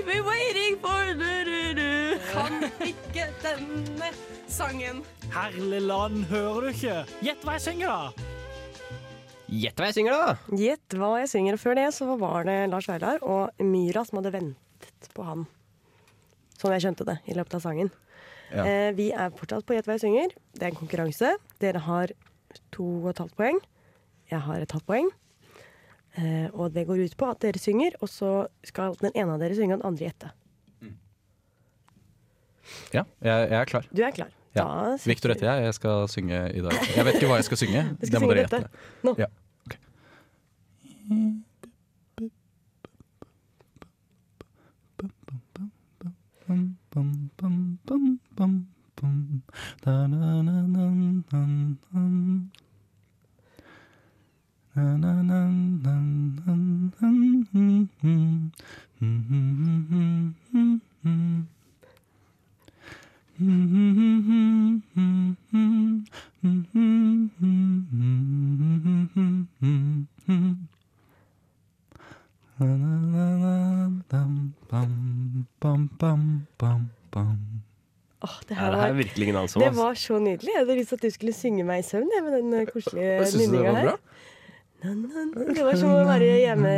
We're waiting for. Kan ikke denne sangen. Herlig land, hører du ikke? Gjett hva jeg synger, da! Gjett hva jeg synger, da! Gjett hva jeg synger. Før det så var det Lars Vaular og Myra som hadde ventet på han. Sånn jeg skjønte det i løpet av sangen. Ja. Eh, vi er fortsatt på Gjett hva jeg synger. Det er en konkurranse. Dere har to og et halvt poeng. Jeg har et halvt poeng. Eh, og det går ut på at dere synger, og så skal den ene av dere synge, og den andre gjette. Ja, jeg, jeg er klar. Du er klar. Ja. Victor heter jeg. Jeg skal synge i dag. Jeg vet ikke hva jeg skal synge. Du skal Det må dere gjette. Nå. Ja. ok. Det Ja, det var her virker virkelig ingen anelse om. Det var så nydelig. Jeg hadde lyst til at du skulle synge meg i søvn med den eh, koselige nynninga her. bra. Det var som å være hjemme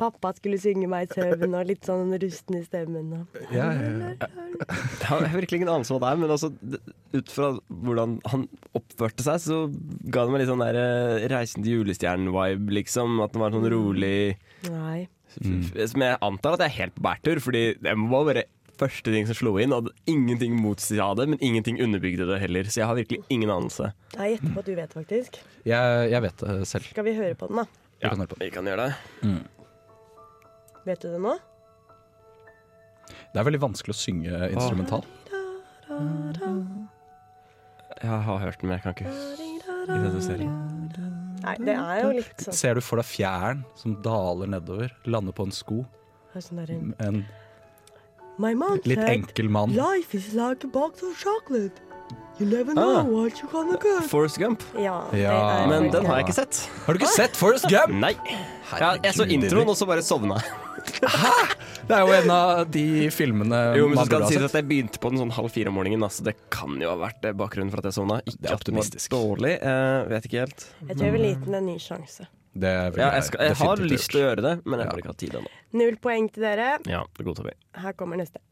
Pappa skulle synge meg i søvn, og litt sånn rusten i stemmen. Og. Ja, ja, ja. Jeg har virkelig ingen anelse om hva det er, men altså, ut fra hvordan han oppførte seg, så ga det meg litt sånn der eh, Reisen til julestjernen-vibe, liksom. At det var sånn rolig Nei. Som jeg antar at jeg er helt på bærtur, fordi det må bare første ting som slo inn. Og ingenting motsa det, men ingenting underbygde det heller. Så jeg har virkelig ingen anelse. Jeg gjetter på at du vet, faktisk. Jeg, jeg vet det selv. Skal vi høre på den, da? Ja, vi kan gjøre det. Mm. Vet du det nå? Det er veldig vanskelig å synge instrumental. Jeg har hørt den, men jeg kan ikke identifisere den. Nei, det er jo litt sånn Ser du for deg fjæren som daler nedover, lander på en sko? sånn En My mom litt said, enkel mann. Life is like a box of chocolate. You never know Ah. what you're gonna get. Forrest Gump. Ja, det Ja. er Men den har jeg ikke sett. Har du ikke sett Forrest Gump? Nei. Ja, jeg så Herregud, introen, og så bare sovna jeg. Det er jo en av de filmene Jo, men så man skal burde det sies ha at jeg begynte på den sånn halv fire om morgenen, så det kan jo ha vært det bakgrunnen for at jeg sovna. Ikke Det er at den var optimistisk. dårlig, eh, vet ikke helt. Jeg tror jeg vil gi den en ny sjanse. Det vil Ja, jeg, skal, jeg har lyst til å gjøre det, men jeg har ikke hatt tid ennå. Null poeng til dere. Ja, det godtar vi. Her kommer neste.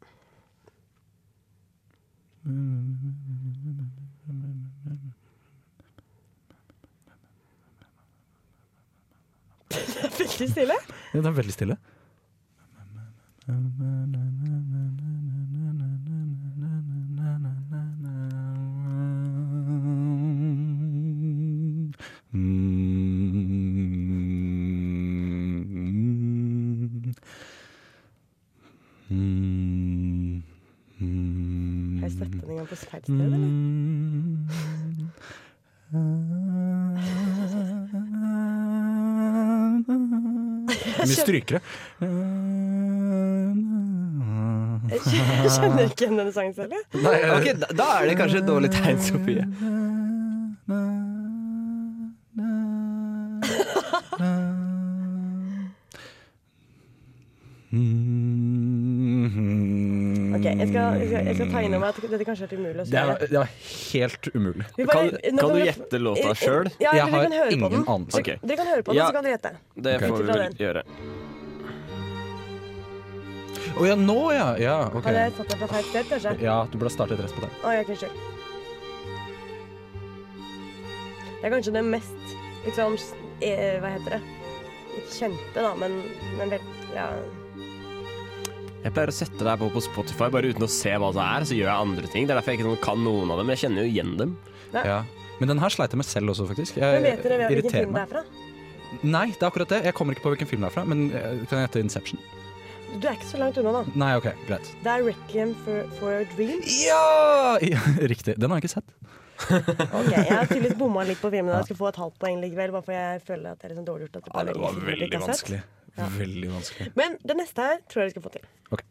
Det er veldig stille. Ja, det er veldig stille. Har jeg sett den en gang på feil sted, eller? Mye strykere. Jeg kjenner ikke igjen denne sangen selv. jeg. Nei, Ok, da, da er det kanskje et dårlig tegn, Sofie. Ok, jeg skal, jeg skal, jeg skal ta inn over at dette kanskje er umulig å Det var, det var helt umulig. Bare- Kan, kan du gjette låta sjøl? Ja, Jeg eller har kan høre på ingen den. anelse. Dere, dere kan høre på den, Ja. så kan dere gjette. Det Ok. får vi vel gjøre. Å ja, nå ja! Ja, ok. Har jeg satt deg fra feil sted, kanskje? Ja, du burde ha startet rett på den. Å, ja, kanskje. Det er kanskje det mest liksom s- eh, Hva heter det? Ikke kjente, da, men, men vel Ja. Jeg pleier å sette deg på på Spotify bare uten å se hva det er, så gjør jeg andre ting. Det er derfor jeg ikke kan noen av dem, men jeg kjenner jo igjen dem. Nei. Ja. Men den her sleit jeg med selv også, faktisk. Men vet dere hvilken film det er fra? Nei, det er akkurat det. Jeg kommer ikke på hvilken film det er fra, men eh, kan jeg hete Inception? Du er ikke så langt unna, da. Nei, OK, greit. Det er 'Requiem for, for a Dream'. Ja! ja! Riktig. Den har jeg ikke sett. Ok, Jeg har tydeligvis bomma litt på filmen. Jeg skal få et halvt poeng likevel, bare for jeg føler at det er liksom dårlig gjort. At det Ja, det var veldig vanskelig. sett. Veldig vanskelig. Men det neste her tror jeg vi skal få til. Ok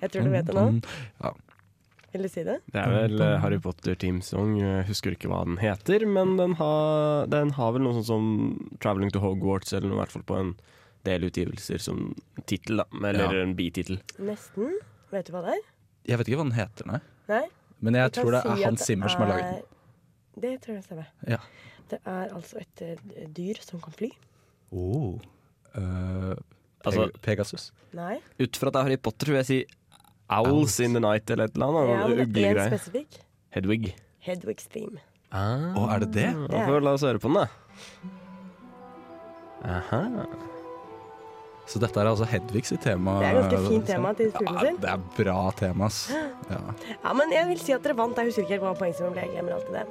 Jeg tror du vet det nå. Ja. Vil du si det? Det er vel eh, Harry Potter Team Song. Jeg husker ikke hva den heter, men den har, den har vel noe sånt som 'Traveling to Hogwarts', eller noe, i hvert fall på en del utgivelser som tittel, da. Eller Ja. en bitittel. Nesten. Vet du hva det er? Jeg vet ikke hva den heter, nei. Nei? Men jeg jeg tror det er si Hans Zimmer Zimmer som har laget den. er- Det tror jeg stemmer. Ja. Det er altså et eh, dyr som kan fly. Oh. Eh, Altså- Pegasus. Nei. Ut fra at det er Harry Potter, tror jeg sier Owls in the Night eller et eller annet. Ja, det Uglegreie. spesifikk. Hedwig. Hedwig's Theme. Ah. oh, er det det? Da får la oss høre på den, da. Aha. Så dette er altså Hedvigs sitt tema? Det er ganske fint tema til fuglene ja. Det er bra tema, ass. Ja. Ja, men jeg vil si at dere vant. Jeg husker ikke hva som ble. Jeg glemmer alltid det.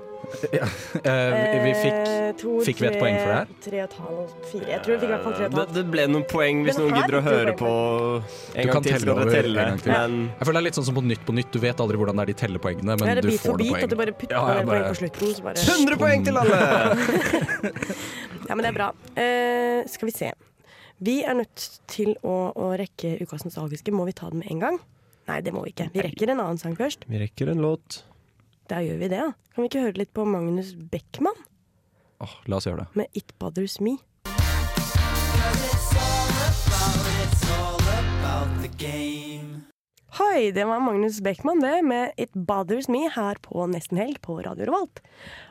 Ja. Eh, vi, fikk, Eh, to, Fikk vi et tre, poeng for det her? Tre og et halvt, fire. Jeg tror vi fikk i hvert fall tre og et Det, halvt. det ble noen poeng hvis noen gidder å høre på Du en kan gang til. telle over dere en telle. gang til. Men Jeg føler det er litt sånn som på Nytt på Nytt. Du vet aldri hvordan det er de teller poengene, men er du får noen bit, poeng. at du bare putter Ja, det poeng på slutten. Så bare 100 poeng til alle! Ja, men det er bra. Uh, skal vi se. Vi er nødt til å, å rekke Ukas nostalgiske. Må vi ta den med en gang? Nei, det må vi ikke. Vi rekker en annen sang først. Vi rekker en låt. Da gjør vi det, da. Kan vi ikke høre litt på Magnus Beckmann Oh, la oss gjøre det. med It Bothers Me? Hoi, det var Magnus Beckmann det, med It Bothers Me her på Nesten Helg på Radio Revolt.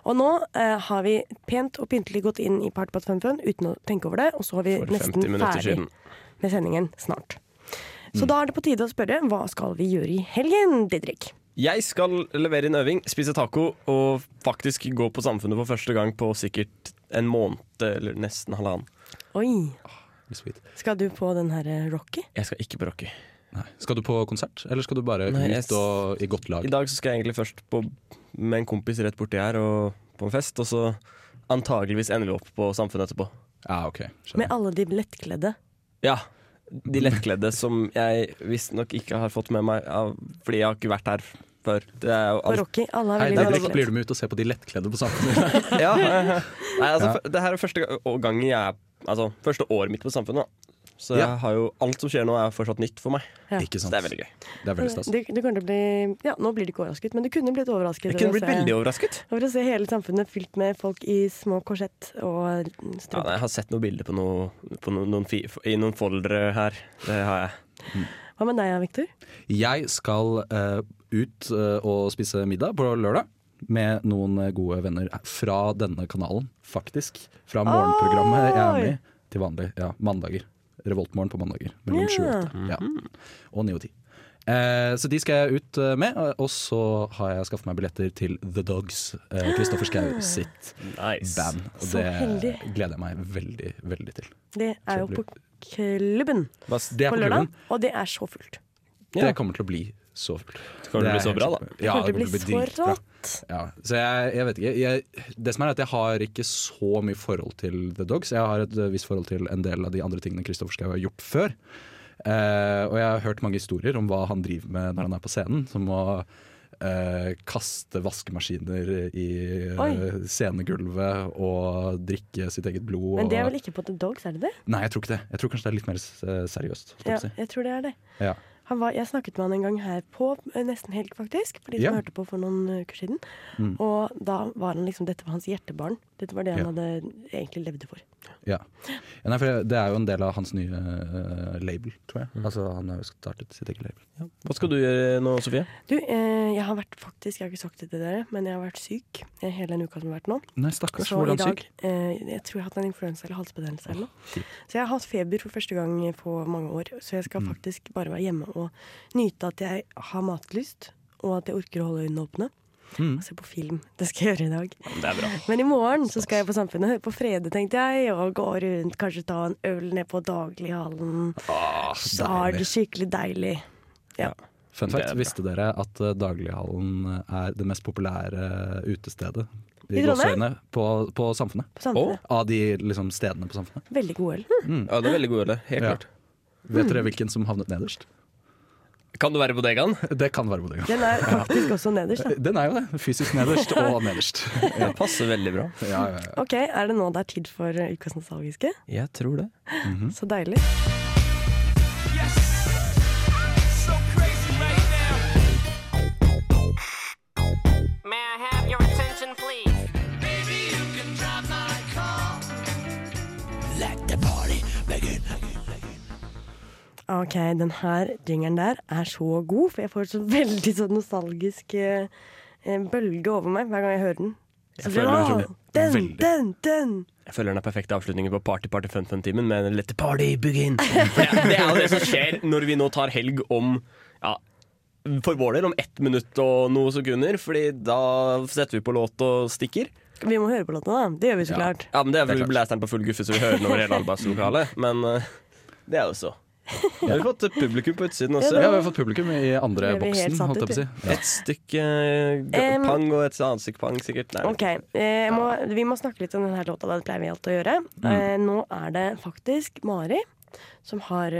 Og nå eh, har vi pent og pyntelig gått inn i Party Pat Fun Fun uten å tenke over det, og så er vi For nesten ferdig siden. med sendingen snart. Mm. Så da er det på tide å spørre hva skal vi gjøre i helgen, Didrik? Jeg skal levere inn øving, spise taco og faktisk gå på Samfunnet for første gang på sikkert en måned eller nesten halvannen. Oi. Oh, Skal du på den her eh, Rocky? Jeg skal ikke på Rocky. Nei. Skal du på konsert, eller skal du bare Nei, ut og i godt lag? I dag så skal jeg egentlig først på, med en kompis rett borti her og på en fest, og så antageligvis ender vi opp på Samfunnet etterpå. Ja, ok. Med alle de lettkledde. Ja. De lettkledde som jeg visstnok ikke har fått med meg av, fordi jeg har ikke vært her før. Det er jo alt. Rocky. Alle er veldig lettkledde. blir du med ut og ser på de lettkledde på samfunnet? ja, Nei, altså, Ja. Det her er første ga- gangen jeg er Altså, første året mitt på Samfunnet. Så Ja. jeg har jo, alt som skjer nå, er fortsatt nytt for meg. Ja. Ikke sant. Så det er veldig gøy. Det er veldig stas. Du, du til bli Ja, nå blir du ikke overrasket, men du kunne blitt overrasket. Jeg kunne blitt se- veldig overrasket. Over å se hele samfunnet fylt med folk i små korsett og Ja, nei, jeg har sett noen bilder på, noe, på noen, noen fi, i noen foldere her. Det har jeg. Hva med deg, Victor? Jeg skal uh, ut uh, og spise middag på lørdag. Med noen eh, gode venner fra denne kanalen, faktisk. Fra morgenprogrammet jeg er med i til vanlig. Ja, mandager. Revoltmorgen på mandager. Mellom Ja. sju og åtte. Ja. Og ni og ti. Eh, så de skal jeg ut eh, med, og så har jeg skaffet meg billetter til The Dogs. eh, Kristoffer Schau sitt Nice. band. Og Så det heldig. gleder jeg meg veldig, veldig til. Det er jo på klubben Det er på på lørdag, klubben. og det er så fullt. Det kommer til å bli så fullt. kommer til å bli så bra, da. Ja, Det kommer til å bli så rått. Ja, så jeg, jeg vet ikke. Jeg, det som er at jeg har ikke så mye forhold til The Dogs. Jeg har et eh, visst forhold til en del av de andre tingene Kristoffer Schou har gjort før. Eh, og jeg har hørt mange historier om hva han driver med når han er på scenen. Som å eh, kaste vaskemaskiner i eh, Oi. scenegulvet og drikke sitt eget blod. Men det er vel ikke på The Dogs, er det det? Nei, jeg tror ikke det. Jeg tror kanskje det er litt mer eh, seriøst. Ja, jeg tror det er det. Ja. Han var, jeg snakket med han en gang her på eh, Nesten Helg, faktisk. For de som Ja. hørte på for noen uker siden. Mm. Og da var han liksom Dette var hans hjertebarn. Dette var det han Ja. hadde egentlig levde for. Ja. ja nei, for det er jo en del av hans nye uh, label, tror jeg. Altså Han har jo startet sitt eget label. Hva skal du gjøre nå, Sofie? Du, eh, jeg har vært faktisk, jeg har ikke sagt det til dere, men jeg har vært syk hele den uka som har vært nå. Nei, stakkars. Så i Hvordan dag, syk? eh, jeg tror jeg har hatt en influensa eller halsbetennelse eller noe. Så jeg har hatt feber for første gang på mange år, så jeg skal Mm. faktisk bare være hjemme og nyte at jeg har matlyst, og at jeg orker å holde øynene åpne. Mm. Og se på film. Det skal jeg gjøre i dag. Det er bra. Men i morgen så skal jeg på Samfunnet høre på Frede, tenkte jeg, og gå rundt, kanskje ta en øl ned på Daglighallen. Så har det skikkelig deilig. Ja. Fun er fact, visste dere at eh, Daglighallen er det mest populære utestedet I gåseøyne på, på Samfunnet? På Samfunnet. Av de liksom, stedene på Samfunnet. Veldig god øl. Mm. Ja, det er veldig god øl. Helt Ja. klart. Vet dere hvilken som havnet nederst? Kan det være bodegaen? Det kan være bodegaen. Den er faktisk også nederst, da. Den er jo det. Fysisk nederst og nederst. Det passer veldig bra. Ja, ja, ja. Ok, Er det nå det er tid for ukas nostalgiske? Jeg tror det. Mhm. Så deilig. May I have your attention, please? Ok, den her jingeren der er så god, for jeg får så veldig sånn nostalgisk eh, eh, bølge over meg hver gang jeg hører den. Så Jeg føler den, veldig- den, den! Jeg føler den er perfekte avslutningen på Party Party Fun Fun-timen med Let the party begin. Det, det er jo det som skjer når vi nå tar helg om ja, for vår del om ett minutt og noen sekunder, Fordi da setter vi på låt og stikker. Vi må høre på låta, da. Det gjør vi så klart. Ja, men Det er vel vi blæser den på full guffe, så vi hører den over hele arbeidslokalet. Men eh, det er jo så. Nå har fått publikum på utsiden også. Ja, vi har fått publikum i andre boksen, holdt jeg på å si. vi. Et stykke um, pang og et annet stykke pang, sikkert. Nei, Ok, eh, jeg må, Vi må snakke litt om denne låta. Det pleier vi alltid å gjøre. Mm. Eh, nå er det faktisk Mari som har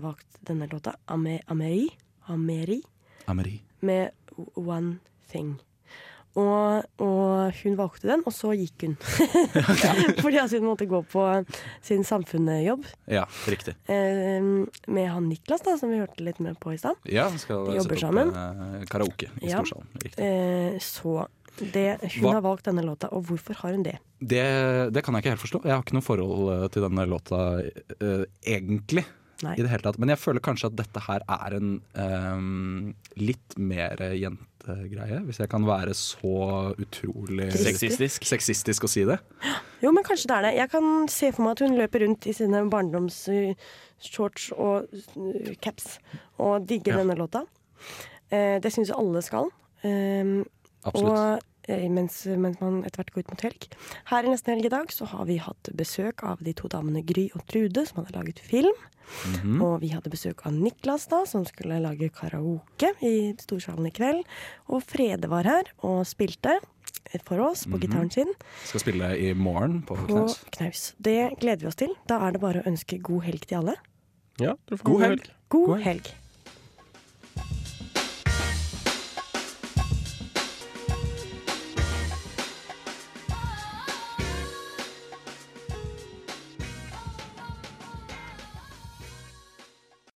valgt denne låta. Ame, Ameri. Ameri. Ameri. Med One Thing. Og, og hun valgte den, og så gikk hun. Fordi altså, hun måtte gå på sin samfunnsjobb Ja, riktig. eh, med han Niklas, da, som vi hørte litt mer på i stad. Ja, skal De jobber sammen. eh, karaoke i Ja. Storsalen. Eh, så det, hun Hva- har valgt denne låta, og hvorfor har hun det? Det, det kan jeg ikke helt forstå. Jeg har ikke noe forhold eh, til denne låta eh, egentlig. Nei. I det hele tatt. Men jeg føler kanskje at dette her er en um, litt mer jentegreie, hvis jeg kan være så utrolig Sexistisk. sexistisk å si det. Jo, men kanskje det er det. Jeg kan se for meg at hun løper rundt i sine barndomsshorts og uh, caps og digger Ja. denne låta. Eh, det syns alle skal. Um, Absolutt. Og eh, mens, mens man etter hvert går ut mot helg. Her i Nesten helg i dag så har vi hatt besøk av de to damene Gry og Trude, som hadde laget film. Mhm. Og vi hadde besøk av Niklas, da, som skulle lage karaoke i Storsalen i kveld. Og Frede var her og spilte for oss på Mhm. gitaren sin. Skal spille i morgen på På Knaus. knaus. Det gleder vi oss til. Da er det bare å ønske god helg til alle. Ja, får God helg. God helg.